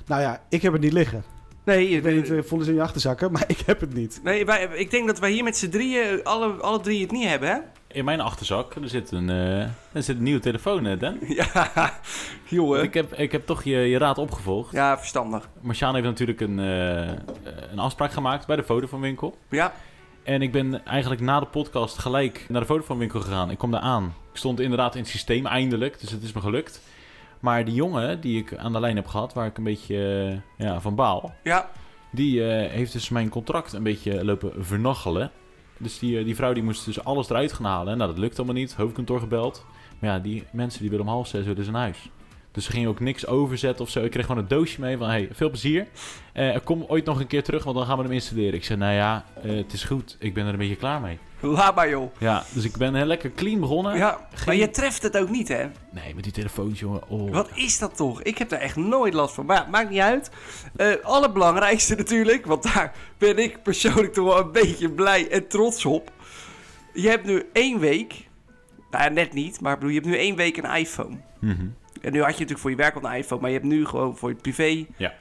B: Nou ja, ik heb het niet liggen.
A: Nee,
B: Ik weet niet, eh, voelen ze in je achterzakken, maar ik heb het niet.
A: nee wij, ik denk dat wij hier met z'n drieën alle, alle drie het niet hebben, hè?
C: In mijn achterzak er zit een, eh, er zit een nieuwe telefoon, hè, Dan?
A: Ja, jongen.
C: Ik heb, ik heb toch je, je raad opgevolgd.
A: Ja, verstandig.
C: Marciaan heeft natuurlijk een, eh, een afspraak gemaakt bij de Vodafone winkel.
A: Ja,
C: En ik ben eigenlijk na de podcast gelijk naar de Vodafone winkel gegaan. Ik kwam daar aan. Ik stond inderdaad in het systeem eindelijk, dus het is me gelukt. Maar die jongen die ik aan de lijn heb gehad, waar ik een beetje eh, ja, van baal...
A: ja.
C: Die eh, heeft dus mijn contract een beetje lopen vernachelen. Dus die, eh, die vrouw die moest dus alles eruit gaan halen. Nou, dat lukt allemaal niet. Hoofdkantoor gebeld. Maar ja, die mensen die willen om half zes willen naar huis. Dus ze gingen ook niks overzetten of zo. Ik kreeg gewoon een doosje mee van, hey, veel plezier. Eh, kom ooit nog een keer terug, want dan gaan we hem installeren. Ik zei, nou ja, eh, het is goed. Ik ben er een beetje klaar mee.
A: Laat maar, joh.
C: Ja, dus ik ben heel lekker clean begonnen.
A: Ja, maar je treft het ook niet, hè?
C: Nee, met die telefoons, jongen. Oh.
A: Wat is dat toch? Ik heb daar echt nooit last van. Maar maakt niet uit. Eh allerbelangrijkste natuurlijk, want daar ben ik persoonlijk toch wel een beetje blij en trots op. Je hebt nu één week, nou net niet, maar bedoel, je hebt nu één week een iPhone.
C: Mhm.
A: En nu had je natuurlijk voor je werk al een iPhone, maar je hebt nu gewoon voor je privé
C: Ja.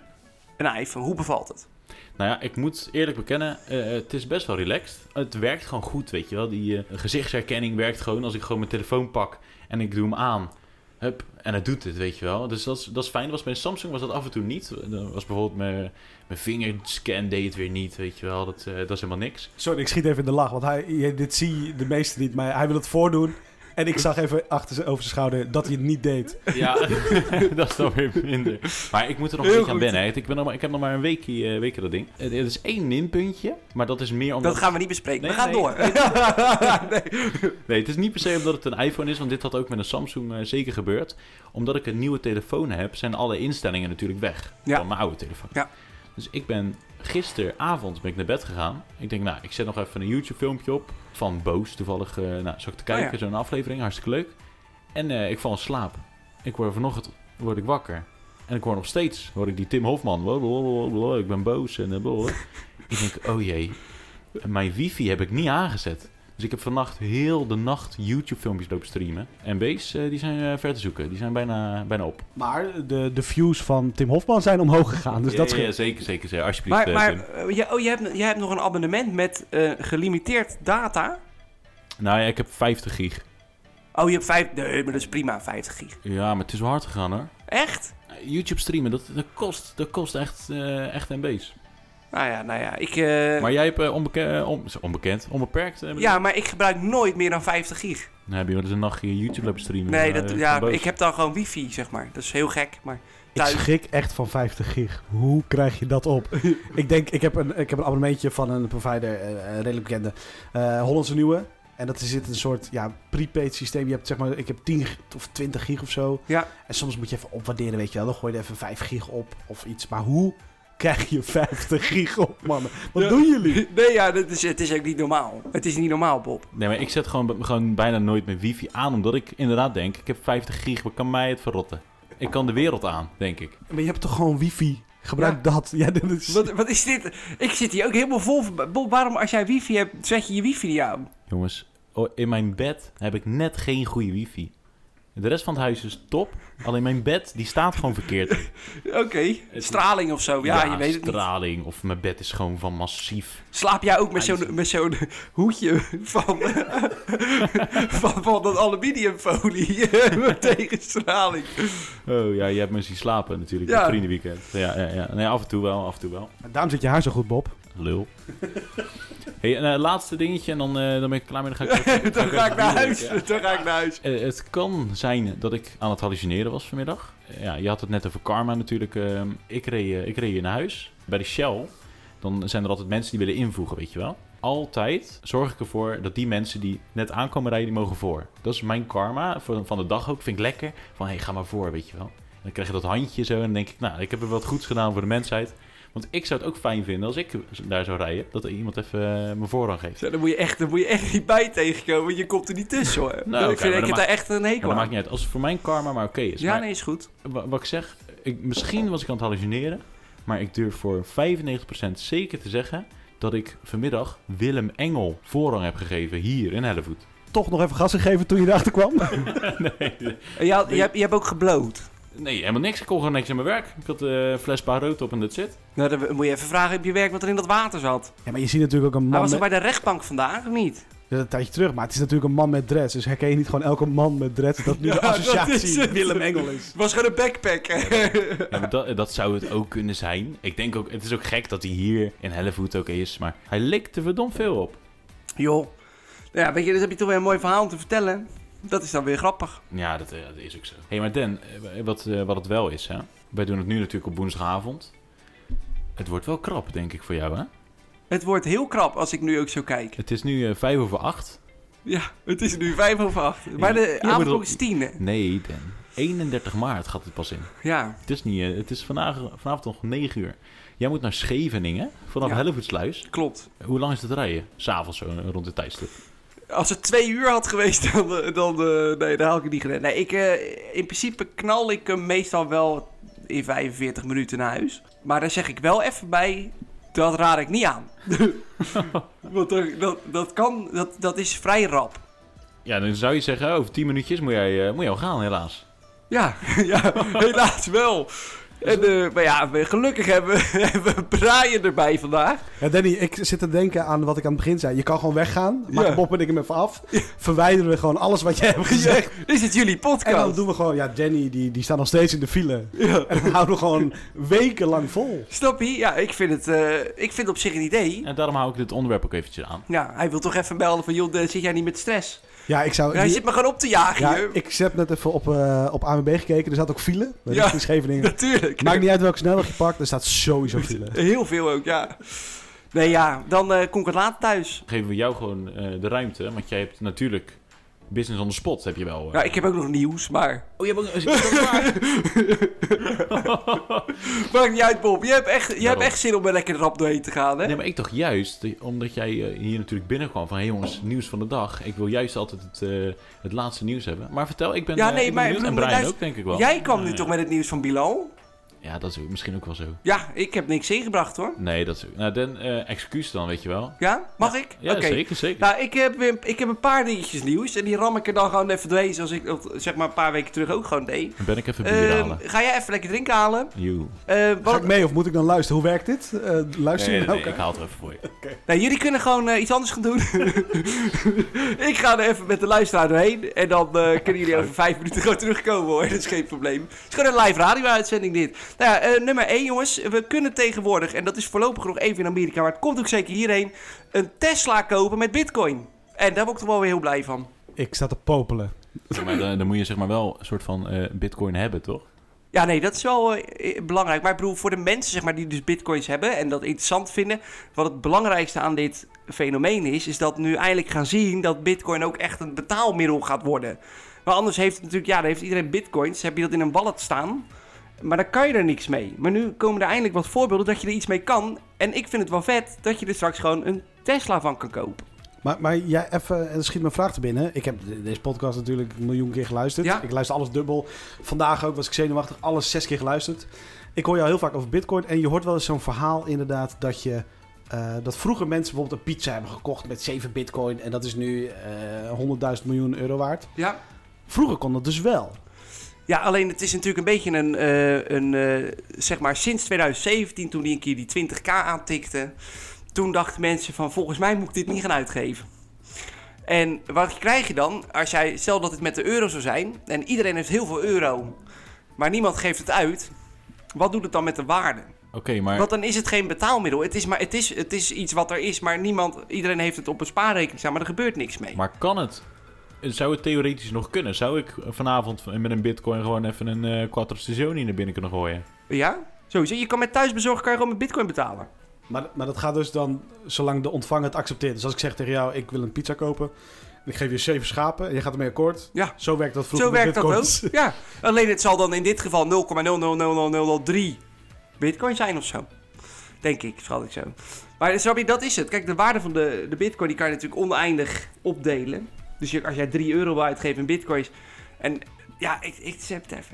A: een iPhone. Hoe bevalt het?
C: Nou ja, ik moet eerlijk bekennen, eh, het is best wel relaxed. Het werkt gewoon goed, weet je wel. Die eh, gezichtsherkenning werkt gewoon als ik gewoon mijn telefoon pak en ik doe hem aan. Hup, en het doet het, weet je wel. Dus dat is, dat is fijn. Dat was bij Samsung was dat af en toe niet. Dan was bijvoorbeeld mijn, mijn vingerscan deed het weer niet, weet je wel. Dat, eh, dat is helemaal niks.
B: Sorry, ik schiet even in de lach, want hij, dit zie je de meesten niet, maar hij wil het voordoen. En ik zag even achter zijn, over zijn schouder dat hij het niet deed.
C: Ja, dat is dan weer minder. Maar ik moet er nog een beetje aan wennen. hè. Ik, ben nog maar, ik heb nog maar een weekje, eh, weekje dat ding. Het is één minpuntje, maar dat is meer omdat...
A: Dat gaan we niet bespreken.
C: Nee,
A: we gaan
C: nee.
A: door.
C: Nee, het is niet per se omdat het een iPhone is, want dit had ook met een Samsung eh, zeker gebeurd. Omdat ik een nieuwe telefoon heb, zijn alle instellingen natuurlijk weg
A: Ja.
C: van mijn oude telefoon.
A: Ja.
C: Dus ik ben gisteravond ben ik naar bed gegaan. Ik denk, nou, ik zet nog even een YouTube filmpje op van Boos. Toevallig, eh nou, zat ik te kijken,
A: Oh ja.
C: zo'n aflevering, hartstikke leuk. En eh, ik val in slaap. Ik word vanochtend word ik wakker. En ik hoor nog steeds, hoor ik die Tim Hofman. blablabla, Ik ben boos en eh, blablabla. Ik denk, oh jee, mijn wifi heb ik niet aangezet. Dus ik heb vannacht heel de nacht YouTube-filmpjes lopen streamen. En Bees, eh, die zijn eh, ver te zoeken. Die zijn bijna, bijna op.
B: Maar de, de views van Tim Hofman zijn omhoog gegaan, dus
C: ja,
B: dat
C: ja,
B: scheelt.
C: zeker, zeker, zeker. Alsjeblieft,
A: Maar,
C: eh,
A: maar
C: Tim.
A: je, oh, je, hebt, je hebt nog een abonnement met eh, gelimiteerd data.
C: Nou ja, ik heb 50 gig.
A: Oh, je hebt vijf... Nee, maar dat is prima, 50 gig.
C: Ja, maar het is wel hard gegaan hoor.
A: Echt?
C: YouTube streamen, dat, dat, kost, dat kost echt, eh echt MB's.
A: Nou ja, nou ja. Ik, eh,
C: Maar jij hebt eh, onbeke- on- onbekend, onbeperkt. eh,
A: ja, maar ik gebruik nooit meer dan 50 gig.
C: Dan heb je wel eens een nachtje YouTube lopen streamen.
A: Nee,
C: eh,
A: dat, ja, ik heb dan gewoon wifi, zeg maar. Dat is heel gek, maar
B: Ik schrik echt van 50 gig. Hoe krijg je dat op? ik denk, ik heb een, ik heb een abonnementje van een provider, eh, een redelijk bekende, eh, Hollandse Nieuwe. En dat is een soort ja, prepaid systeem. Je hebt zeg maar, ik heb 10 g- of 20 gig of zo.
A: Ja.
B: En soms moet je even opwaarderen, weet je wel. Dan gooi je er even 5 gig op of iets. Maar hoe krijg je 50 gig op, mannen? Wat
A: Ja.
B: doen jullie?
A: Nee, ja, dat is, het is ook niet normaal. Het is niet normaal, Bob.
C: Nee, maar ik zet gewoon, gewoon bijna nooit mijn wifi aan, omdat ik inderdaad denk, ik heb 50 gig, wat kan mij het verrotten? Ik kan de wereld aan, denk ik.
B: Maar je hebt toch gewoon wifi? Gebruik dat. Ja, dit is...
A: Wat, wat is dit? Ik zit hier ook helemaal vol van. Bob, waarom als jij wifi hebt, zet je je wifi niet aan?
C: Jongens, oh, in mijn bed heb ik net geen goede wifi. De rest van het huis is top, alleen mijn bed, die staat gewoon verkeerd.
A: Oké, straling of zo. Ja, je weet het niet.
C: straling, of mijn bed is gewoon van massief.
A: Slaap jij ook met zo'n,
C: IJzer.
A: met zo'n hoedje van, van, van dat aluminiumfolie tegen straling?
C: Oh ja, je hebt me zien slapen natuurlijk,
A: Ja.
C: het vriendenweekend. Ja, ja, ja. Nee, af en toe wel, af en toe wel.
B: Daarom zit je haar zo goed, Bob.
C: Lul. hey, en, eh, laatste dingetje en dan, eh, dan ben ik klaar mee. Dan ga ik,
A: Dan ga ik naar huis.
C: Ja.
A: Dan ga ik naar huis.
C: Eh, het kan zijn dat ik aan het hallucineren was vanmiddag. Ja, je had het net over karma natuurlijk. Ik, reed, ik reed hier naar huis. Bij de Shell, dan zijn er altijd mensen die willen invoegen, weet je wel. Altijd zorg ik ervoor dat die mensen die net aankomen rijden, die mogen voor. Dat is mijn karma van de dag ook. Vind ik lekker. Van, hé, hey, ga maar voor, weet je wel. En dan krijg je dat handje zo en dan denk ik, nou, ik heb er wat goeds gedaan voor de mensheid. Want ik zou het ook fijn vinden als ik daar zou rijden, dat er iemand even eh, mijn voorrang geeft.
A: Dan, moet je echt, dan moet je echt niet bij tegenkomen. want Je komt er niet tussen hoor.
C: Nou,
A: ik vind ik
C: dat
A: heb daar echt een
C: Maar
A: hekel
C: dat
A: aan.
C: maakt niet uit. Als het voor mijn karma maar oké is.
A: Ja,
C: Maar-
A: nee, is goed.
C: Wa- wat ik zeg, ik, misschien was ik aan het hallucineren, maar ik durf voor 95% zeker te zeggen dat ik vanmiddag Willem Engel voorrang heb gegeven hier in Hellevoet.
B: Toch nog even gas gegeven toen je erachter kwam?
C: nee,
A: En je, had- je, hebt, je hebt ook gebloot.
C: Nee, helemaal niks. Ik kon gewoon niks in mijn werk. Ik had eh, een fles paar rood op en dat zit.
A: Nou, dan moet je even vragen op je werk wat er in dat water zat.
B: Ja, maar je ziet natuurlijk ook een
A: Hij
B: man
A: was
B: met...
A: er bij de rechtbank vandaag, of niet?
B: Ja, een tijdje terug, maar het is natuurlijk een man met dreads. Dus herken je niet gewoon elke man met dreads dat nu
A: Ja,
B: de
A: dat is
B: associatie
A: het.
B: Willem Engel is?
A: Het was gewoon een backpacker.
C: Ja, maar dat, dat zou het ook kunnen zijn. Ik denk ook, het is ook gek dat hij hier in Hellevoet ook is, maar hij likt er verdomd veel op.
A: Joh. Ja, weet je, dus heb je toch weer een mooi verhaal om te vertellen. Dat is dan weer grappig.
C: Ja, dat, eh, dat is ook zo. Hé, hey, maar Dan, eh, wat, eh, wat het wel is, hè. Wij doen het nu natuurlijk op woensdagavond. Het wordt wel krap, denk ik, voor jou, hè?
A: Het wordt heel krap als ik nu ook zo kijk.
C: Het is nu eh, vijf over acht.
A: Ja, het is nu vijf over acht. Maar de
C: Ja, maar
A: avondklok
C: dat-
A: is tien, hè?
C: Nee, Dan. 31 maart gaat het pas in.
A: Ja.
C: Het is, niet, het is vandaag, vanavond nog 9 uur. Jij moet naar Scheveningen, vanaf
A: Ja.
C: Hellevoetsluis.
A: Klopt.
C: Hoe lang is het rijden? S'avonds zo, rond de tijdstip.
A: Als het twee uur had geweest, dan, eh, dan, eh, nee, dan had ik het niet gedaan. Nee, ik, eh, in principe knal ik hem meestal wel in 45 minuten naar huis. Maar daar zeg ik wel even bij, dat raad ik niet aan. Want dat, dat kan, dat, dat is vrij rap.
C: Ja, dan zou je zeggen, over 10 minuutjes moet jij, moet jij al gaan, helaas.
A: Ja, ja helaas wel. En, eh, maar ja, we- gelukkig hebben we, hebben we Brian erbij vandaag.
B: Ja, Danny, ik zit te denken aan wat ik aan het begin zei. Je kan gewoon weggaan,
A: Ja.
B: maak Bob en ik hem even af. Verwijderen we gewoon alles wat jij hebt gezegd.
A: Is het jullie
B: En dan
A: podcast?
B: doen we gewoon, ja, Danny die, die staat nog steeds in de file.
A: Ja.
B: En dan houden we gewoon wekenlang vol.
A: Snap je? Ja, ik vind, het, eh, ik vind het op zich een idee.
C: En daarom hou ik dit onderwerp ook eventjes aan.
A: Ja, hij wil toch even melden van, joh, eh, zit jij niet met stress?
B: Ja, ik zou...
A: Hij zit me gewoon op te jagen
B: ja,
A: hier.
B: ik heb net even op, eh op ANWB gekeken. Er zat ook file. Dat
A: Ja.
B: is in Scheveningen.
A: Natuurlijk.
B: Maakt niet uit welke snelweg je pakt. Er staat sowieso file.
A: Heel veel ook, ja. Nee, ja, dan eh, kom ik het later thuis.
C: Dan geven we jou gewoon eh, de ruimte, want jij hebt natuurlijk business on the spot, heb je wel. eh.
A: Ja, ik heb ook nog nieuws, maar...
C: Oh, je hebt ook...
A: Maakt niet uit, Bob. Je hebt echt, je hebt echt zin om er lekker rap doorheen te gaan, hè?
C: Nee, maar ik dacht juist, omdat jij hier natuurlijk binnenkwam van... hé hey jongens, nieuws van de dag. Ik wil juist altijd het, eh, het laatste nieuws hebben. Maar vertel, ik ben,
A: Ja, nee,
C: ik ben
A: maar-
C: benieuwd. En
A: maar
C: Brian
A: luister,
C: ook, denk ik wel.
A: Jij kwam nu toch met het nieuws van Bilal?
C: Ja, dat is ook- misschien ook wel zo.
A: Ja, ik heb niks ingebracht, hoor.
C: Nee, dat is ook... Nou, dan eh, excuus dan, weet je wel.
A: Ja? Mag ik?
C: Ja,
A: Oké.
C: zeker, zeker.
A: Nou, ik heb, weer- ik heb een paar dingetjes nieuws. En die ram ik er dan gewoon even doorheen. Zoals ik dat, zeg maar een paar weken terug ook gewoon deed.
C: Dan ben ik even bier
A: Ehm,
C: halen.
A: ga jij even lekker drinken halen?
C: Joe.
A: Eh, wat,
B: Ga ik mee of moet ik dan luisteren? Hoe werkt dit? Eh luister
C: Nee,
B: je
C: nee,
B: nou?
C: nee, ik haal het er even voor je.
A: Nou, jullie kunnen gewoon eh, iets anders gaan doen. ik ga er even met de luisteraar doorheen. En dan eh, kunnen jullie over vijf minuten gewoon terugkomen hoor. Dat is geen probleem. Het is gewoon een live radio-uitzending dit. Nou ja, eh, nummer 1 jongens. We kunnen tegenwoordig, en dat is voorlopig nog even in Amerika, maar het komt ook zeker hierheen, een Tesla kopen met bitcoin. En daar word ik toch wel weer heel blij van.
B: Ik sta te popelen.
C: Maar, dan, dan moet je zeg maar wel een soort van eh, bitcoin hebben, toch?
A: Ja, nee, dat is wel eh, belangrijk. Maar ik bedoel, voor de mensen zeg maar, die dus bitcoins hebben en dat interessant vinden. Wat het belangrijkste aan dit fenomeen is, is dat we nu eindelijk gaan zien dat bitcoin ook echt een betaalmiddel gaat worden. Maar anders heeft het natuurlijk, ja, dan heeft iedereen bitcoins, heb je dat in een wallet staan, maar dan kan je er niks mee. Maar nu komen er eindelijk wat voorbeelden dat je er iets mee kan. En ik vind het wel vet dat je er straks gewoon een Tesla van kan kopen.
B: Maar, maar jij even, er schiet mijn vraag te binnen. Ik heb de- deze podcast natuurlijk een miljoen keer geluisterd.
A: Ja.
B: Ik luister alles dubbel. Vandaag ook was ik zenuwachtig, alles zes keer geluisterd. Ik hoor jou heel vaak over bitcoin. En je hoort wel eens zo'n verhaal inderdaad dat je... eh, dat vroeger mensen bijvoorbeeld een pizza hebben gekocht met 7 bitcoin. En dat is nu eh 100.000 miljoen euro waard.
A: Ja.
B: Vroeger kon dat dus wel.
A: Ja, alleen het is natuurlijk een beetje een, eh, een eh, zeg maar sinds 2017, toen die een keer die 20k aantikte, toen dachten mensen van volgens mij moet ik dit niet gaan uitgeven. En wat krijg je dan als jij, stel dat het met de euro zou zijn en iedereen heeft heel veel euro, maar niemand geeft het uit, wat doet het dan met de waarde?
C: Oké, maar
A: Want dan is het geen betaalmiddel. Het is, maar, het, is, het is iets wat er is, maar niemand, iedereen heeft het op een spaarrekening staan, maar er gebeurt niks mee.
C: Maar kan het? Zou het theoretisch nog kunnen? Zou ik vanavond met een bitcoin gewoon even een eh quattro stagioni naar binnen kunnen gooien?
A: Ja? Sowieso. Je kan met thuisbezorgen kan je gewoon met bitcoin betalen.
B: Maar, maar dat gaat dus dan zolang de ontvanger het accepteert. Dus als ik zeg tegen jou, ik wil een pizza kopen. En ik geef je zeven schapen en je gaat ermee akkoord.
A: Ja.
B: Zo werkt dat vroeger
A: Zo
B: met
A: werkt dat ook. Ja. Alleen het zal dan in dit geval 0,0000003 bitcoin zijn of zo. Denk ik, schat ik zo. Maar snap je, dat is het. Kijk, de waarde van de, de bitcoin die kan je natuurlijk oneindig opdelen. Dus je, als jij 3 euro uitgeven in bitcoins. En ja, ik, ik,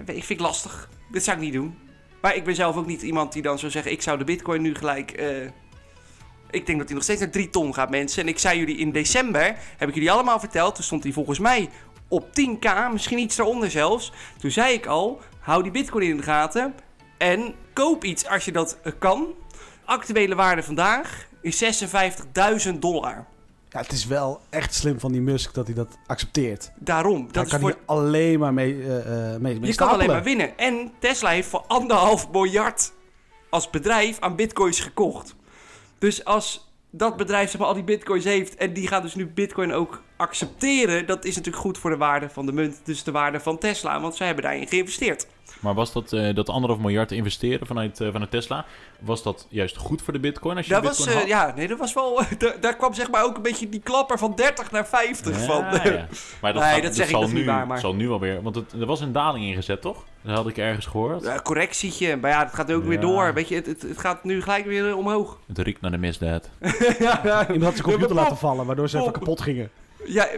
A: ik, vind het lastig. Dit zou ik niet doen. Maar ik ben zelf ook niet iemand die dan zou zeggen... ik zou de bitcoin nu gelijk... eh, ik denk dat hij nog steeds naar 3 ton gaat, mensen. En ik zei jullie in december, heb ik jullie allemaal verteld... toen stond hij volgens mij op 10k, misschien iets eronder zelfs. Toen zei ik al, hou die bitcoin in de gaten... en koop iets als je dat kan. Actuele waarde vandaag is 56.000 dollar.
B: Ja, het is wel echt slim van die Musk dat hij dat accepteert.
A: Daarom,
B: Daar
A: dat is
B: kan
A: voor...
B: hij alleen maar mee, eh, mee, mee
A: Je kan alleen maar winnen. En Tesla heeft voor anderhalf miljard als bedrijf aan bitcoins gekocht. Dus als dat bedrijf zeg maar, al die bitcoins heeft en die gaat dus nu bitcoin ook accepteren, dat is natuurlijk goed voor de waarde van de munt, dus de waarde van Tesla, want zij hebben daarin geïnvesteerd.
C: Maar was dat, eh, dat anderhalf miljard investeren vanuit, eh, vanuit Tesla, was dat juist goed voor de bitcoin? Als je
A: Dat
C: de
A: was,
C: bitcoin
A: eh,
C: had?
A: ja, nee, dat was wel, daar, kwam zeg maar ook een beetje die klapper van 30 naar 50 van.
C: Ja. Maar dat,
A: Nee,
C: gaat-
A: dat zeg ik,
C: zal
A: is
C: nu,
A: niet waar, maar-
C: zal nu alweer, want het, er was een daling ingezet, toch? Dat had ik ergens gehoord.
A: Ja, correctietje, maar ja, het gaat ook weer door. Weet je, het, het, het gaat nu gelijk weer omhoog.
C: Het riekt naar de misdaad.
A: ja, ja.
B: Iemand had zijn computer laten vallen, waardoor ze even kapot gingen.
A: Ja,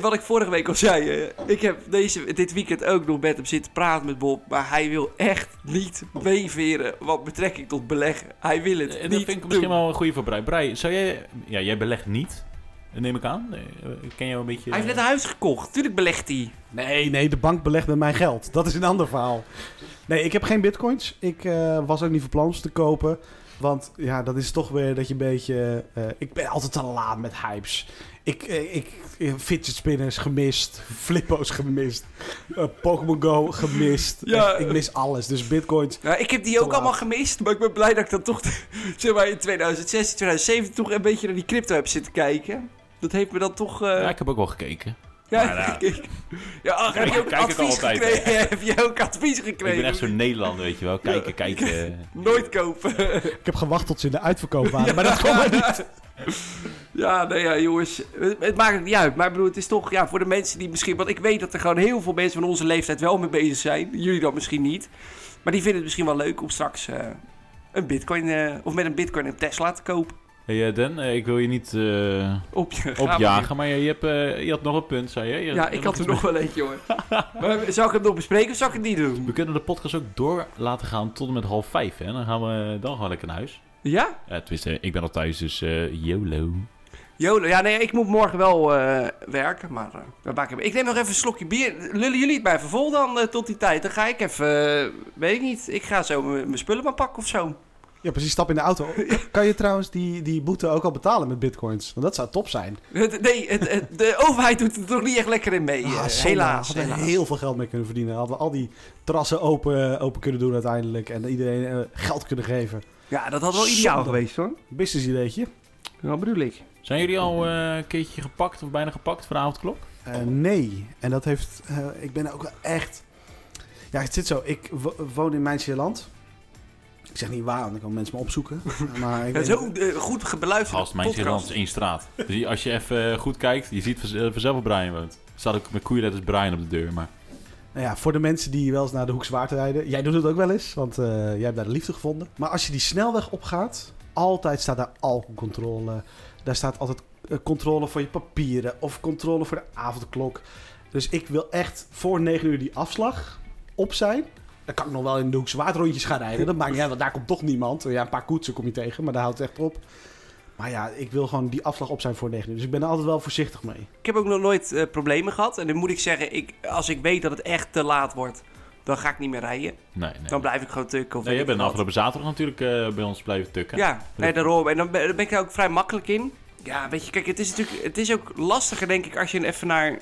A: wat ik vorige week al zei. eh, ik heb deze, dit weekend ook nog met hem zitten praten met Bob. Maar hij wil echt niet meeveren wat betrekking tot beleggen. Hij wil het
C: Dat
A: niet
C: vind ik misschien
A: doen.
C: wel een goede voor Brei. Brei, zou jij... Ja, jij belegt niet, neem ik aan. Eh, Ik ken jou een beetje...
A: Hij heeft net een huis gekocht. Tuurlijk belegt hij.
B: Nee, nee, de bank belegt met mijn geld. Dat is een ander verhaal. Nee, ik heb geen bitcoins. Ik eh, was ook niet van plan om ze te kopen. Want ja, dat is toch weer dat je een beetje... eh, ik ben altijd te laat met hypes. Ik, eh, ik, eh, fidget spinners gemist. Flippo's gemist. eh, Pokémon Go gemist.
A: Ja.
B: Echt, ik mis alles. Dus bitcoins...
A: Nou, ik heb die ook
B: laat.
A: allemaal gemist. Maar ik ben blij dat ik dan toch zeg maar, in 2016, 2017 toch een beetje naar die crypto heb zitten kijken. Dat heeft me dan toch... eh,
C: Ja, ik heb ook wel gekeken.
A: Ja,
C: maar ja.
A: ik- ja, ach, heb je ook
C: Kijk ik
A: advies
C: altijd,
A: gekregen? heb je ook advies
C: Ik
A: gekregen?
C: ben echt zo'n Nederlander, weet je wel. Kijken, kijken.
A: Nooit kopen.
B: Ik heb gewacht tot ze in de uitverkoop waren. Maar dat kon maar niet.
A: Ja, nee, ja, jongens. Het, het maakt het niet uit. Maar ik bedoel, het is toch ja, voor de mensen die misschien... Want ik weet dat er gewoon heel veel mensen van onze leeftijd wel mee bezig zijn. Jullie dan misschien niet. Maar die vinden het misschien wel leuk om straks eh, een bitcoin... eh, of met een bitcoin een Tesla te kopen.
C: Hey eh, Dan, eh, ik wil je niet eh,
A: Op je
C: opjagen, maar je, je, hebt, je had nog een punt, zei je? Je-
A: Ja, ik
C: had
A: er nog wel eentje hoor. maar zou ik hem nog bespreken of zou ik het niet
C: We
A: doen?
C: kunnen de podcast ook door laten gaan tot en met half vijf, hè? Dan gaan we dan gewoon lekker naar huis.
A: Ja?
C: Ja, tenminste, ik ben al thuis, dus YOLO.
A: Jolo, ja nee, ik moet morgen wel werken, maar we ik neem nog even een slokje bier. Lullen jullie het mij even vol dan tot die tijd? Dan ga ik even, weet ik niet, ik ga zo mijn mijn spullen maar pakken of zo.
B: Ja, precies. Stap in de auto. Kan je trouwens die, die boete ook al betalen met bitcoins? Want dat zou top zijn.
A: Nee, het, het- de overheid doet er toch niet echt lekker in mee. eh,
B: Ah, zonde.
A: helaas.
B: Hadden we
A: helaas.
B: heel veel geld mee kunnen verdienen. Hadden we al die terrassen open, open kunnen doen uiteindelijk. En iedereen eh, geld kunnen geven.
A: Ja, dat had wel ideaal
B: Zonde.
A: geweest hoor.
B: Business ideetje.
A: Wat bedoel ik?
C: Zijn jullie al eh, een keertje gepakt of bijna gepakt voor de avondklok?
B: Eh, nee. En dat heeft... eh, ik ben ook wel echt... Ja, het zit zo. Ik wo- woon in Mijnse land. Ik zeg niet waar, want dan kan mensen me opzoeken. Maar ik
A: Ja,
B: weet-
A: Zo eh, goed beluisterd
C: Gast, mijn is één straat. Dus als je even eh, goed kijkt, je ziet vanzelf waar Brian woont. Er staat ook met koeienletters Brian op de deur, maar...
B: Nou ja, voor de mensen die wel eens naar de Hoekzwaard rijden. Jij doet het ook wel eens, want eh, jij hebt daar de liefde gevonden. Maar als je die snelweg opgaat, altijd staat daar alcoholcontrole. Daar staat altijd controle voor je papieren of controle voor de avondklok. Dus ik wil echt voor 9 uur die afslag op zijn. Dan kan ik nog wel in de Hoekzwaard rondjes gaan rijden. Dat maakt niet uit, want daar komt toch niemand. Ja, een paar koetsen kom je tegen, maar daar houdt het echt op. Maar ja, ik wil gewoon die afslag op zijn voor 9 uur. Dus ik ben er altijd wel voorzichtig mee.
A: Ik heb ook nog nooit eh, problemen gehad. En dan moet ik zeggen, ik, als ik weet dat het echt te laat wordt, dan ga ik niet meer rijden.
C: Nee, nee.
A: Dan blijf ik gewoon tukken. Of
C: Nee,
A: ik
C: bent afgelopen zaterdag natuurlijk eh, bij ons blijven tukken.
A: Ja, nee, daarom. En dan ben, dan ben ik er ook vrij makkelijk in. Ja, weet je, kijk, het is natuurlijk het is ook lastiger, denk ik, als je even naar...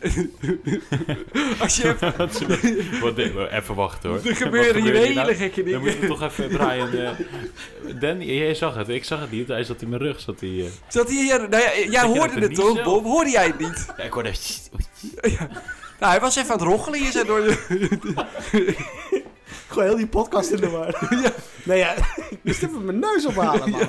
A: als je even...
C: Wat even wachten hoor.
A: Er gebeuren hier hele
C: nou?
A: gekke
C: Dan moeten we
A: dingen.
C: toch even Brian... eh Dan, jij zag het. Ik zag het niet. Hij zat in mijn rug. Zat hij, eh.
A: Zat hij hier... Nou ja, jij
C: je
A: hoorde het toch? Bob? Hoorde jij het niet?
C: Ja, ik hoorde...
A: Nou, hij was even aan het roggelen hier door de...
B: Gewoon heel die podcast in de war. Nee, ja, ik moest even mijn neus ophalen, man.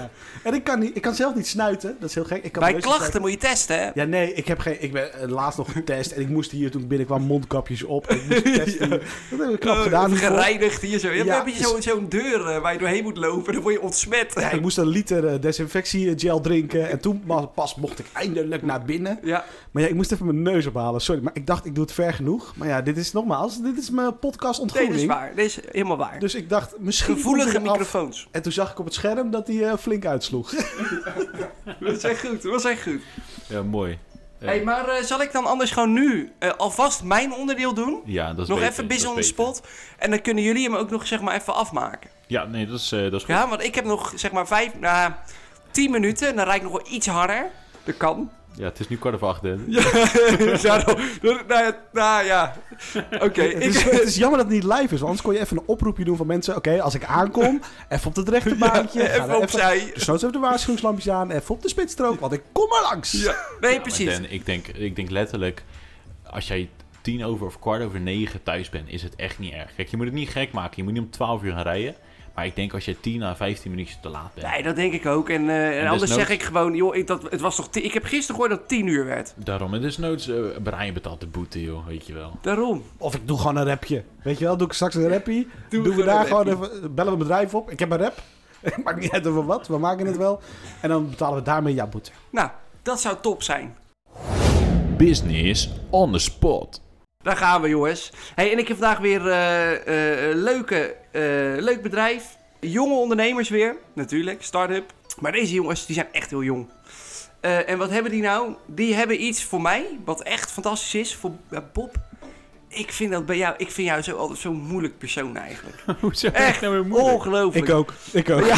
B: En ik kan, niet, ik kan zelf niet snuiten. Dat is heel gek. Ik kan
A: Bij klachten moet je testen, hè?
B: Ja, nee, ik heb geen. Ik ben eh, laatst nog getest en ik moest hier toen ik binnenkwam mondkapjes op. En ik moest testen. Dat heb ik knap
A: Oh,
B: gedaan.
A: gereinigd hier zo. Je
B: Ja,
A: hebt je zo- zo'n deur eh, waar je doorheen moet lopen. Dan word je ontsmet.
B: Ja, ik moest een liter eh, desinfectiegel drinken. En toen pas mocht ik eindelijk naar binnen.
A: Ja,
B: Maar ja, ik moest even mijn neus ophalen. Sorry, maar ik dacht ik doe het ver genoeg. Maar ja, dit is nogmaals, dit is mijn podcast
A: nee, dat is
B: ontgroening.
A: waar. Dat is helemaal waar.
B: dus ik dacht, misschien.
A: Gevoelige
B: af.
A: microfoons.
B: En toen zag ik op het scherm dat hij eh, flink uitsloeg.
A: Dat is echt goed. Dat was echt goed.
C: Ja, mooi. Ja.
A: Hey, maar eh, zal ik dan anders gewoon nu eh, alvast mijn onderdeel doen?
C: Ja, dat is
A: nog
C: beter,
A: even bis on the spot. En dan kunnen jullie hem ook nog zeg maar even afmaken.
C: Ja, nee, dat is, eh, dat is goed.
A: Ja, want ik heb nog zeg maar vijf, nou, tien minuten. En dan rijd ik nog wel iets harder. Dat kan.
C: Ja, het is nu kwart over acht. hè.
A: Ja, daarom. nou, ja, nou ja. Oké,
B: het, het is jammer dat het niet live is. Want anders kon je even een oproepje doen van mensen. Oké, als ik aankom, even op het rechte baantje. ga
A: even opzij.
B: Dus nooit even de waarschuwingslampjes aan. Even op de spitsstrook, want ik kom er langs.
A: Ja, nee,
C: Ja,
A: precies.
C: Dan, ik, denk, ik denk letterlijk, als jij tien over of kwart over negen thuis bent, is het echt niet erg. Kijk, je moet het niet gek maken. Je moet niet om 12 uur gaan rijden. Maar ik denk als je 10 à 15 minuutjes te laat bent.
A: Nee, dat denk ik ook. En, eh, en
C: En
A: anders
C: desnoods-
A: zeg ik gewoon, joh, ik, dat, het was toch ik heb gisteren gehoord dat het 10 uur werd.
C: Daarom, het is noods, eh Brian betaalt de boete, joh, weet je wel.
A: Daarom.
B: Of ik doe gewoon een rapje. Weet je wel, doe ik straks een rappie.
A: Doe
B: doen we daar
A: een
B: gewoon even, bellen we een bedrijf op. Ik heb een rap. Maakt niet uit over wat, we maken het wel. En dan betalen we daarmee jouw boete.
A: Nou, dat zou top zijn.
C: Business on the spot.
A: Daar gaan we, jongens. Hey, en ik heb vandaag weer eh, eh, leuke, eh, leuk bedrijf. Jonge ondernemers weer, natuurlijk, start-up. Maar deze jongens, die zijn echt heel jong. Eh, en wat hebben die nou? Die hebben iets voor mij, wat echt fantastisch is. Voor Bob, ik vind dat bij jou, ik vind jou zo altijd zo'n moeilijk persoon eigenlijk.
C: Hoezo?
A: Echt
C: nou weer moeilijk?
A: ongelooflijk.
B: Ik ook. Ik ook.
A: Ja,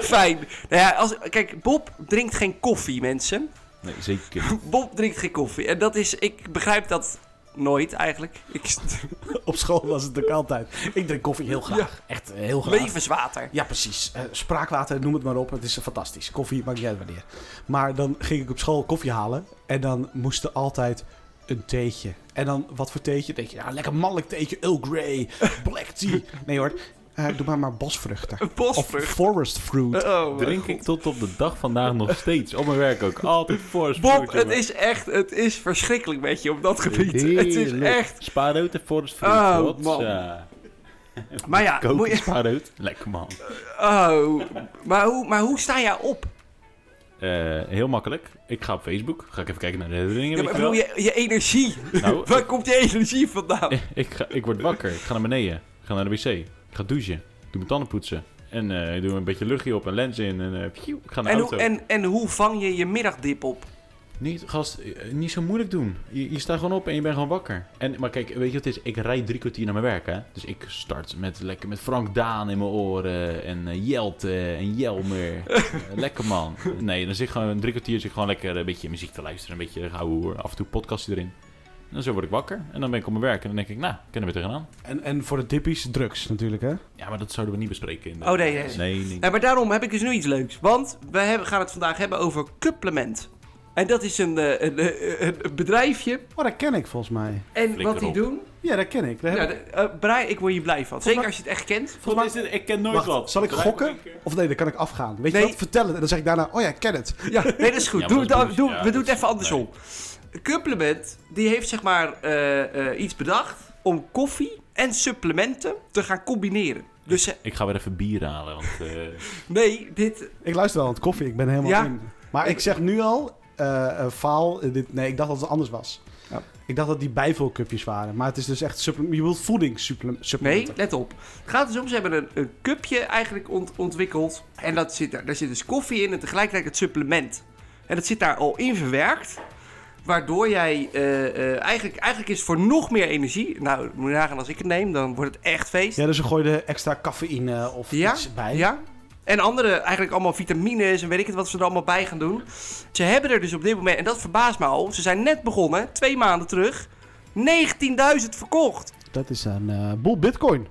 A: fijn. Nou ja, als, kijk, Bob drinkt geen koffie, mensen.
C: Nee, zeker.
A: Bob drinkt geen koffie. En dat is, ik begrijp dat nooit eigenlijk. Ik,
B: Op school was het ook altijd. Ik drink koffie heel graag. Echt eh, heel graag.
A: levenswater.
B: Ja, precies. Eh, spraakwater, noem het maar op. Het is fantastisch. Koffie, maakt niet uit wanneer. Maar dan ging ik op school koffie halen. En dan moest er altijd een theetje. En dan, wat voor theetje? Denk je, ja, lekker mannelijk theetje. Earl Grey, black tea. Nee hoor, eh, doe maar maar bosvruchten.
A: Een
B: Of
A: bosvrucht.
B: forest fruit.
A: Oh,
C: Drink
A: God.
C: ik tot op de dag vandaag nog steeds. Op mijn werk ook. Altijd forest
A: Bob,
C: fruit,
A: het
C: jongen.
A: is echt, het is verschrikkelijk met je op dat gebied. Het is echt.
C: Spaarrood en forest fruit.
A: Oh,
C: Wat?
A: man.
C: Ja.
A: Maar ja, moet
C: Koken
A: je,
C: spaarrood. Lekker man.
A: oh, maar hoe, maar hoe sta jij op?
C: Eh, heel makkelijk. Ik ga op Facebook. Ga ik even kijken naar de herinneringen.
A: Ja, maar bedoel, je, je energie.
C: Nou,
A: Waar komt je energie vandaan?
C: ik, ga, ik word wakker. Ik ga naar beneden. Ik ga naar de wc. Ik ga douchen. Ik doe mijn tanden poetsen. En eh, ik doe een beetje luchtje op en lens in. En eh, pjoe, ik ga naar
A: En
C: de
A: hoe,
C: auto.
A: en, en hoe vang je je middagdip op?
C: Niet, gast, eh, niet zo moeilijk doen. Je, je staat gewoon op en je bent gewoon wakker. En, maar kijk, weet je wat het is? Ik rijd drie kwartier naar mijn werk, hè. Dus ik start met, lekker met Frank Daan in mijn oren. En eh, Jelte en Jelmer. Lekker man. Nee, dan zit ik gewoon drie kwartier zit gewoon lekker een beetje muziek te luisteren. Een beetje houden hoor. Af en toe podcastje erin. En dan zo word ik wakker. En dan ben ik op mijn werk. En dan denk ik, nou, kunnen we tegenaan.
B: En, en voor de dippies, drugs natuurlijk, hè?
C: Ja, maar dat zouden we niet bespreken. In de-
A: Oh, nee, nee.
C: Nee, nee.
A: Maar daarom heb ik dus nu iets leuks. Want we hebben, gaan het vandaag hebben over supplement. En dat is een, eh, een, eh, een, een bedrijfje.
B: Oh, dat ken ik volgens mij.
A: En wat die doen...
B: Ja, dat ken ik. Daar
A: Ja, de, eh, Brian, ik word hier blij van. Zeker als je het echt kent.
C: Volgens mij is ik ken nooit
B: Wacht,
C: wat.
B: zal ik gokken?
C: een.
B: Of nee, dan kan ik afgaan. Weet
A: Nee.
B: je wat? Vertel het. En dan zeg ik daarna, oh ja, ik ken het.
A: Ja, nee, dat is goed.
C: Ja,
A: doe,
C: dat is
A: doe, doe-
C: bullshit. Ja,
A: we doen
C: dat
A: het even andersom. Supplement, die heeft zeg maar eh, eh, iets bedacht om koffie en supplementen te gaan combineren. Dus
C: Ik ga weer even bier halen, want... eh,
A: nee, dit...
B: Ik luister wel aan het koffie. Ik ben helemaal
A: Ja.
B: in. Maar ik zeg nu al, faal. dit, nee, ik dacht dat het anders was.
A: Ja.
B: Ik dacht dat die bijvulcupjes waren. Maar het is dus echt je wilt
A: Nee,
B: voedingssupplementen.
A: let op. Het gaat dus om, ze hebben een, een cupje eigenlijk ont- ontwikkeld. En dat zit daar, daar zit dus koffie in en tegelijkertijd het supplement. En dat zit daar al in verwerkt. Waardoor jij eh, eh, eigenlijk, eigenlijk is voor nog meer energie. Nou, moet je nagaan als ik het neem, dan wordt het echt feest.
B: Ja, dus ze gooien extra cafeïne of
A: Ja,
B: iets bij.
A: Ja. En andere, eigenlijk allemaal vitamines en weet ik het wat ze er allemaal bij gaan doen. Ze hebben er dus op dit moment, en dat verbaast me al, ze zijn net begonnen, twee maanden terug, 19.000 verkocht.
B: Dat is een eh, boel bitcoin.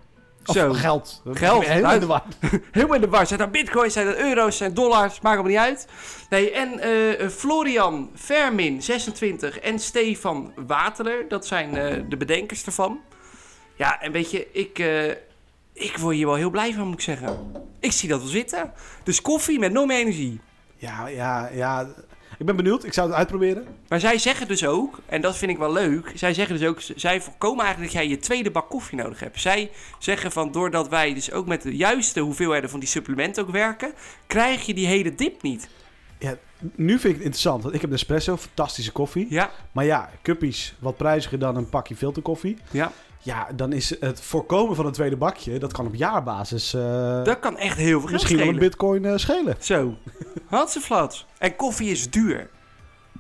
B: Of
A: Zo.
B: geld.
A: Geld,
B: Helemaal in de war.
A: Helemaal in de war. Zijn dat bitcoins, zijn dat euro's, zijn dollars, maakt me niet uit. Nee, en eh, Florian Vermin, 26, en Stefan Wateler, dat zijn eh, de bedenkers ervan. Ja, en weet je, ik, eh, ik word hier wel heel blij van, moet ik zeggen. Ik zie dat wel zitten. Dus koffie met nog meer energie.
B: Ja, ja, ja. Ik ben benieuwd. Ik zou het uitproberen.
A: Maar zij zeggen dus ook, en dat vind ik wel leuk, zij zeggen dus ook, zij voorkomen eigenlijk dat jij je tweede bak koffie nodig hebt. Zij zeggen van, doordat wij dus ook met de juiste hoeveelheden van die supplementen ook werken, krijg je die hele dip niet.
B: Ja, nu vind ik het interessant. Want ik heb Nespresso, fantastische koffie.
A: Ja,
B: Maar ja, cuppies, wat prijziger dan een pakje filterkoffie.
A: ja.
B: Ja, dan is het voorkomen van een tweede bakje, dat kan op jaarbasis eh,
A: Dat kan echt heel veel
B: misschien wel een bitcoin eh, schelen.
A: Zo, had ze flat. En koffie is duur.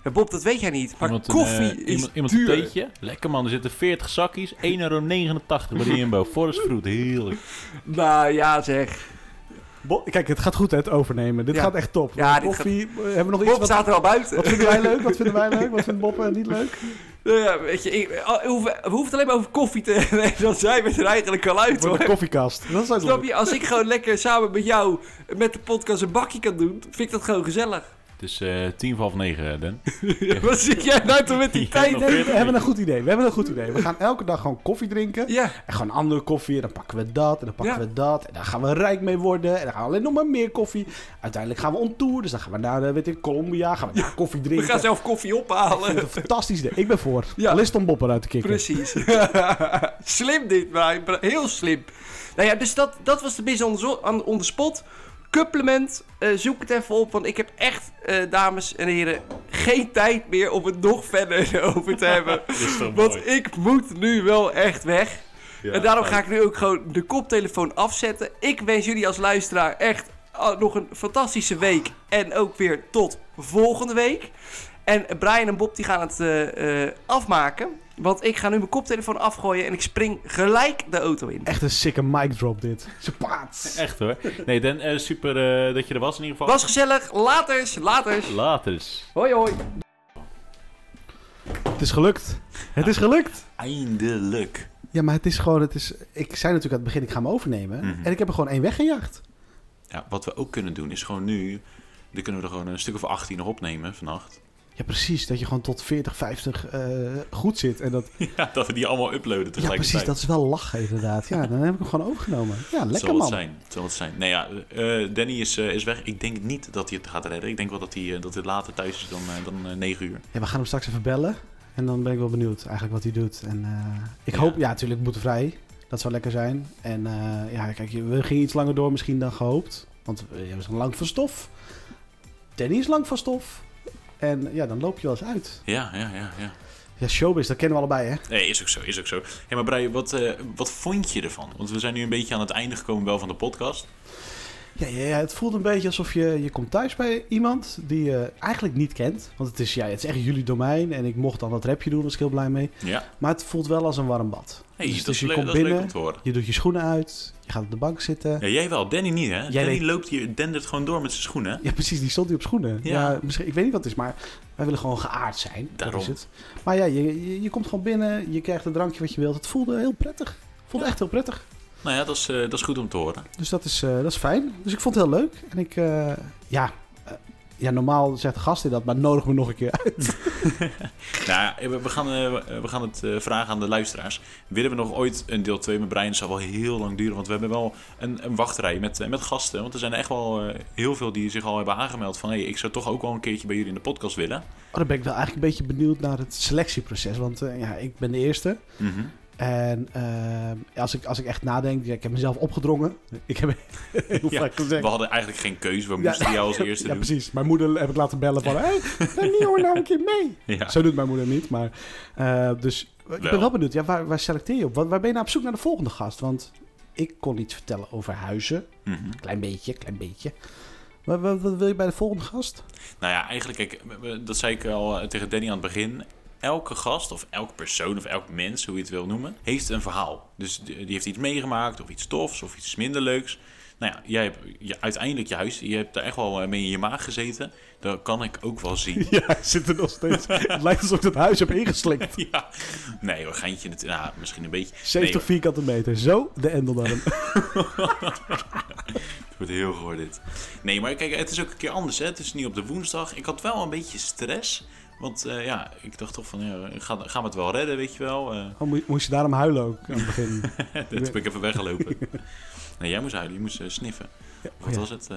A: Ja, Bob, dat weet jij niet, maar
C: iemand een,
A: koffie
C: eh,
A: is
C: iemand, iemand
A: duur.
C: een theetje. Lekker man, er zitten 40 zakjes. 1,89 euro bij de Jumbo. Forest fruit, heerlijk.
A: Nou ja, zeg.
B: Bo- Kijk, het gaat goed hè, het overnemen. Dit
A: Ja.
B: gaat echt top.
A: Ja,
B: koffie, eh, hebben we nog iets
A: Bob
B: wat,
A: staat er al buiten.
B: wat vinden wij leuk? Wat vinden wij leuk? Wat vindt Bob eh, niet leuk?
A: Ja, weet je, ik, we, hoeven, het alleen maar over koffie te... Nee, dan zijn we er eigenlijk al uit,
B: Voor
A: hoor.
B: de koffiekast. Dat is ook
A: Snap
B: leuk.
A: je? Als ik gewoon lekker samen met jou met de podcast een bakje kan doen, vind ik dat gewoon gezellig.
C: Het is eh tien voor half negen, Den.
A: Wat zit jij nou toch met die
C: Ja,
A: tijd?
B: Nee, we
C: 40
B: hebben een goed idee. We hebben een goed idee. We gaan elke dag gewoon koffie drinken.
A: Ja,
B: En gewoon andere koffie. En dan pakken we dat. En dan pakken
A: Ja.
B: we dat. En dan gaan we rijk mee worden. En dan gaan we alleen nog maar meer koffie. Uiteindelijk gaan we on tour. Dus dan gaan we naar, eh, weet ik, Colombia. Gaan we daar koffie
A: we
B: drinken.
A: gaan zelf koffie ophalen.
B: fantastisch idee. Ik ben voor.
A: Ja.
B: Om Bob eruit te kicken.
A: Precies. slim dit, maar heel slim. Nou ja, dus dat, dat was de zo- on, on the spot. Supplement, eh, zoek het even op, want ik heb echt, eh, dames en heren, geen tijd meer om het nog verder over te hebben. Want
C: mooi.
A: ik moet nu wel echt weg.
C: Ja,
A: en daarom ga ik nu ook gewoon de koptelefoon afzetten. Ik wens jullie als luisteraar echt ah, nog een fantastische week. En ook weer tot volgende week. En Brian en Bob die gaan het eh, eh, afmaken. Want ik ga nu mijn koptelefoon afgooien en ik spring gelijk de auto in.
B: Echt een sikke mic drop dit. Zo paats.
C: Echt hoor. Nee, Den, eh, super eh, dat je er was in ieder geval.
A: Was gezellig. Laters, laters.
C: Later eens.
A: Hoi hoi.
B: Het is gelukt. Het is gelukt.
C: Eindelijk.
B: Ja, maar het is gewoon... Het is, ik zei natuurlijk aan het begin, ik ga hem overnemen.
C: Mhm.
B: En ik heb er gewoon één weggejaagd.
C: Ja, wat we ook kunnen doen is gewoon nu... Dan kunnen we er gewoon een stuk of 18 nog opnemen vannacht.
B: Ja, precies. Dat je gewoon tot 40, 50 eh, goed zit. En dat,
C: Ja, dat we die allemaal uploaden
B: ja,
C: tegelijkertijd.
B: precies. Dat is wel lachen inderdaad. Ja, dan heb ik hem gewoon overgenomen. Ja, lekker
C: zal het
B: man.
C: zijn. Het zal het zijn. Nee, ja, eh, Danny is, eh, is weg. Ik denk niet dat hij het gaat redden. Ik denk wel dat hij, eh, dat hij later thuis is dan, eh, dan eh, 9 uur.
B: Ja, we gaan hem straks even bellen. En dan ben ik wel benieuwd eigenlijk wat hij doet. En eh, ik
C: Ja.
B: hoop, ja, natuurlijk boetevrij. Dat zou lekker zijn. En eh, ja, kijk, we gingen iets langer door misschien dan gehoopt. Want eh, we zijn lang van stof. Danny is lang van stof. En ja, dan loop je wel eens uit.
C: Ja, ja, ja, ja.
B: Ja, showbiz, dat kennen we allebei, hè?
C: Nee, is ook zo, is ook zo. Hé, maar Brian, wat, eh, wat vond je ervan? Want we zijn nu een beetje aan het einde gekomen wel van de podcast.
B: Ja, ja, ja, het voelt een beetje alsof je, je komt thuis bij iemand die je eigenlijk niet kent. Want het is, ja, het is echt jullie domein. En ik mocht dan dat rapje doen, daar was ik heel blij mee.
C: Ja.
B: Maar het voelt wel als een warm bad.
C: Hey,
B: Dus-
C: dat,
B: dus je
C: leuk,
B: komt binnen, je doet je schoenen uit, je gaat op de bank zitten.
C: Ja, jij wel, Danny niet, hè? Danny
B: weet-
C: loopt hier, dendert gewoon door met zijn schoenen.
B: Ja, precies, die stond hier op schoenen. Ja.
C: Ja.
B: misschien, ik weet niet wat het is, maar wij willen gewoon geaard zijn.
C: Daarom.
B: Dat is het. Maar ja, je, je, je komt gewoon binnen, je krijgt een drankje wat je wilt. Het voelde heel prettig. Het voelde echt heel prettig.
C: Nou ja, dat is, eh, dat is goed om te horen.
B: Dus dat is, eh, dat is fijn. Dus ik vond het heel leuk. En ik, eh, ja, ja, normaal zegt de gast in dat, maar nodig me nog een keer uit.
C: Nou, ja, we gaan, we gaan het vragen aan de luisteraars. Willen we nog ooit een deel 2 met Brian? Zal wel heel lang duren, want we hebben wel een, een wachtrij met, met gasten. Want er zijn echt wel heel veel die zich al hebben aangemeld van... hé, hey, ik zou toch ook wel een keertje bij jullie in de podcast willen.
B: Oh, dan ben ik wel eigenlijk een beetje benieuwd naar het selectieproces. Want ja, ik ben de eerste.
C: Mhm.
B: En eh, als, ik, als ik echt nadenk, ja, ik heb mezelf opgedrongen. Ik heb heel
C: Ja,
B: vaak gezegd.
C: We hadden eigenlijk geen keuze, we
B: Ja,
C: moesten jou als eerste
B: ja,
C: doen.
B: precies. Mijn moeder heb ik laten bellen van... Hé, hey, hoor nou een keer mee.
C: Ja.
B: Zo doet mijn moeder niet, maar... eh, dus ik ben
C: Wel.
B: benieuwd. Ja, waar, waar selecteer je op? Waar, waar ben je nou op zoek naar de volgende gast? Want ik kon iets vertellen over huizen.
C: Mhm.
B: Klein beetje, klein beetje. Wat, wat, wat wil je bij de volgende gast?
C: Nou ja, eigenlijk, we- dat zei ik al eh, tegen Danny aan het begin. Elke gast of elke persoon of elk mens, hoe je het wil noemen, heeft een verhaal. Dus die heeft iets meegemaakt of iets tofs of iets minder leuks. Nou ja, jij hebt je, uiteindelijk je huis, je hebt er echt wel eh, mee in je maag gezeten. Dat kan ik ook wel zien.
B: Ja, zit er nog steeds. het lijkt alsof ik het huis heb ingeslikt.
C: ja, nee hoor, geintje, het, nou, misschien een beetje.
B: 70
C: Nee,
B: vierkante meter. Zo, de endeldarm.
C: Het wordt heel gehoord dit. Nee, maar kijk, het is ook een keer anders. Hè? Het is niet op de woensdag. Ik had wel een beetje stress. Want eh, ja, ik dacht toch van, ja, gaan, gaan we het wel redden, weet je wel. Eh,
B: Oh, moest- je daarom huilen ook aan het begin?
C: Toen ben ik even weggelopen. Nee, jij moest huilen, je moest eh, sniffen. Wat
B: ja.
C: was het?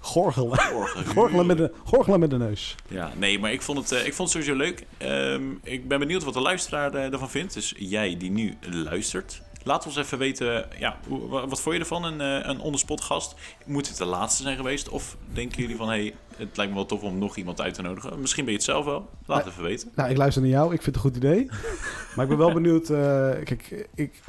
B: Gorgelen.
C: orgen.
B: Gorgelen met, de, gorgelen met de neus.
C: Ja, nee, maar ik vond het, ik vond het sowieso leuk. Ehm, ik ben benieuwd wat de luisteraar eh, ervan vindt. Dus jij die nu luistert. Laat ons even weten, ja, hoe, wat vond je ervan, een, eh, een onderspot gast? Moet het de laatste zijn geweest? Of denken jullie van, hé, hey, het lijkt me wel tof om nog iemand uit te nodigen? Misschien ben je het zelf wel. Laat het even weten.
B: Nou, ik luister naar jou. Ik vind het een goed idee. maar ik ben wel benieuwd. eh, kijk, ik,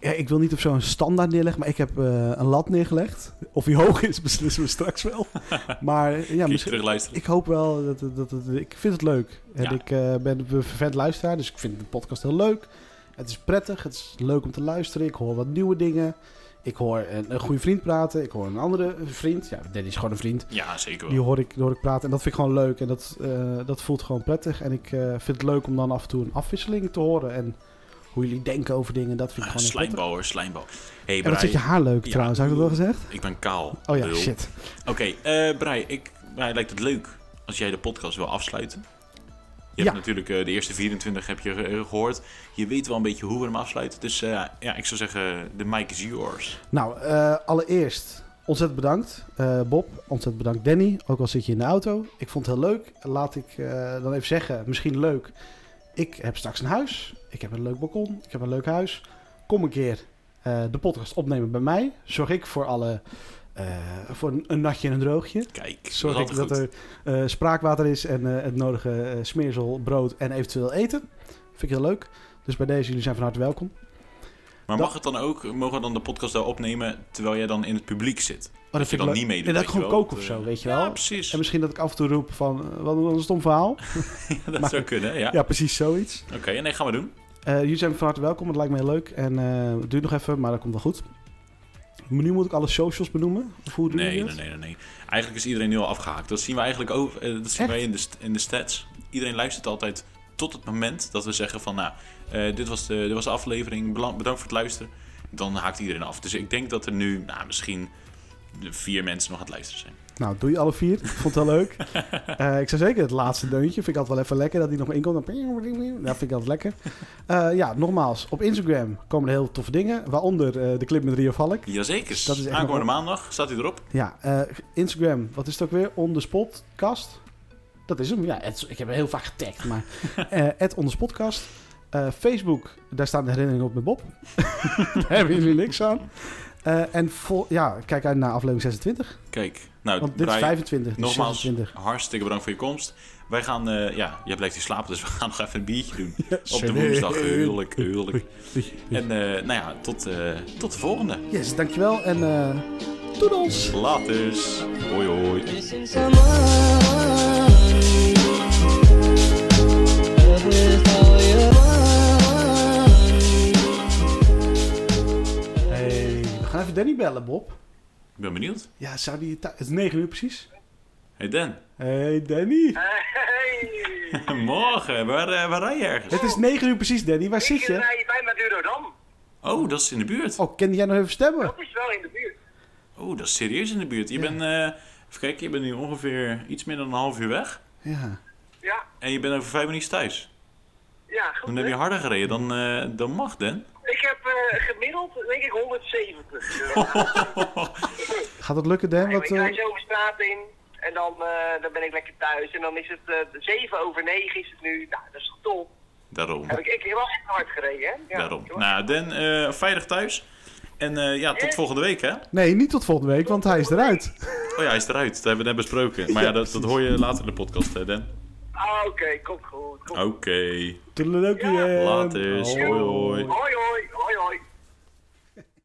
B: ja, ik wil niet op zo'n standaard neerleggen, maar ik heb eh, een lat neergelegd. Of die hoog is, beslissen we straks wel. maar ja, misschien, ik hoop wel dat, dat, dat, dat- ik vind het leuk. En
C: Ja.
B: ik eh, ben een vervent luisteraar, dus ik vind de podcast heel leuk. Het is prettig, het is leuk om te luisteren. Ik hoor wat nieuwe dingen. Ik hoor een, een goede vriend praten. Ik hoor een andere vriend. Ja, Danny is gewoon een vriend.
C: Ja, zeker
B: Die hoor ik, die hoor ik praten en dat vind ik gewoon leuk. En dat, eh, dat voelt gewoon prettig. En ik eh, vind het leuk om dan af en toe een afwisseling te horen. En hoe jullie denken over dingen, dat vind ik
C: Ah,
B: gewoon
C: slijmbouwer, slijmbouw. hey,
B: En wat zit je haar leuk
C: Ja.
B: trouwens, heb ik dat wel gezegd?
C: ik ben kaal.
B: Oh ja, shit.
C: Oké, eh Brei, ik, mij lijkt het leuk als jij de podcast wil afsluiten. Je
B: Ja.
C: hebt natuurlijk eh, de eerste 24 heb je ge- gehoord. Je weet wel een beetje hoe we hem afsluiten. Dus eh, ja, ik zou zeggen, de mic is yours.
B: Nou, eh, allereerst ontzettend bedankt eh, Bob. Ontzettend bedankt Danny. Ook al zit je in de auto. Ik vond het heel leuk. Laat ik eh, dan even zeggen, misschien leuk. Ik heb straks een huis. Ik heb een leuk balkon. Ik heb een leuk huis. Kom een keer eh, de podcast opnemen bij mij. Zorg ik voor alle... eh, voor een, een natje en een droogje.
C: Kijk,
B: Zorg
C: dat
B: ik dat er eh, spraakwater is en eh, het nodige smeersel, brood en eventueel eten. Vind ik heel leuk. Dus bij deze, jullie zijn van harte welkom.
C: Maar
B: dat-
C: mag het dan ook, mogen we dan de podcast daar opnemen terwijl jij dan in het publiek zit?
B: Oh,
C: dat je dan
B: leuk.
C: niet meedoet,
B: Nee, dat ik gewoon
C: wel.
B: kook of zo, weet je
C: Ja,
B: wel.
C: precies.
B: En misschien dat ik af en toe roep van, wat een stom verhaal.
C: dat
B: maar-
C: zou kunnen, ja.
B: Ja, precies zoiets.
C: Oké, nee, gaan we doen.
B: Jullie zijn van harte welkom, het lijkt me heel leuk. En het duurt nog even, maar dat komt wel goed. Maar nu moet ik alle socials benoemen? Of hoe doen
C: Nee, nee, nee, nee, nee. Eigenlijk is iedereen nu al afgehaakt. Dat zien we eigenlijk ook. eh, Dat zien wij in de, in de stats. Iedereen luistert altijd tot het moment dat we zeggen van... Nou, eh, dit, was de, dit was de aflevering. Bedankt voor het luisteren. Dan haakt iedereen af. Dus ik denk dat er nu nou, misschien vier mensen nog aan het luisteren zijn.
B: Nou, doe je alle vier. Ik vond het wel leuk. Eh, ik zou zeker het laatste deuntje. Vind ik altijd wel even lekker dat die nog in komt. Dan- Dat vind ik altijd lekker. Eh, ja, nogmaals. Op Instagram komen er heel toffe dingen. Waaronder eh, de clip met Rio Valk.
C: Jazeker.
B: Dat is echt
C: Aankomende
B: nog
C: maandag staat hij erop.
B: Ja, eh, Instagram. Wat is het ook weer? On the Spotcast. Dat is hem. Ja, het- ik heb hem heel vaak getagd. Maar eh at On the Spotcast. Eh, Facebook. Daar staan de herinneringen op met Bob. daar hebben jullie niks aan. Eh, en vol, ja, kijk uit naar aflevering 26.
C: Kijk, nou,
B: Want dit is
C: Brian,
B: 25. Dus
C: nogmaals,
B: 26.
C: hartstikke bedankt voor je komst. Wij gaan, eh, ja, jij blijft hier slapen, dus we gaan nog even een biertje doen. Op de woensdag, heerlijk, heerlijk. En eh, nou ja, tot, eh, tot de volgende.
B: Yes, dankjewel en eh doedels!
C: Laters. Hoi hoi.
B: Even Danny bellen, Bob.
C: Ik ben benieuwd.
B: Ja, zou die... Het is 9 uur precies.
C: Hey Dan.
B: Hey, Danny.
D: Hey!
C: Morgen, waar, eh, waar rij je ergens?
B: Het is 9 uur precies, Danny. Waar zit
D: Ik
B: je?
D: rij bij Madurodam.
C: Oh, dat is in de buurt.
B: Oh, kende jij nog even stemmen?
D: Dat is wel in de buurt.
C: Oh, dat is serieus in de buurt. Je
B: Ja.
C: bent eh, Even kijken, je bent nu ongeveer iets meer dan een half uur weg.
B: Ja.
D: Ja,
C: En je bent over vijf minuutjes thuis.
D: Ja, goed.
C: Dan heb je harder gereden dan, eh, dan mag, Dan.
D: Ik heb eh, gemiddeld, denk ik, 170. Eh,
B: Gaat het lukken, Wat,
D: ik
B: eh,
D: zo over straat in en dan, eh, dan ben ik lekker thuis. En dan is het eh 7 over 9 is het nu. Nou, dat is toch top.
C: Daarom.
D: Heb ik, ik heb wel echt hard gereden, hè? Ja,
C: Daarom. Nou, Dan, eh, veilig thuis. En eh, ja, tot volgende week, hè?
B: Nee, niet tot volgende week, want hij is eruit.
C: Oh ja, hij is eruit. Dat hebben we net besproken. Maar ja, dat, dat hoor je later in de podcast, hè, Dan.
D: Ah, Oké, komt goed.
C: Oké.
B: Dan.
C: Later. Hoi, hoi.
D: Hoi, hoi, hoi, hoi.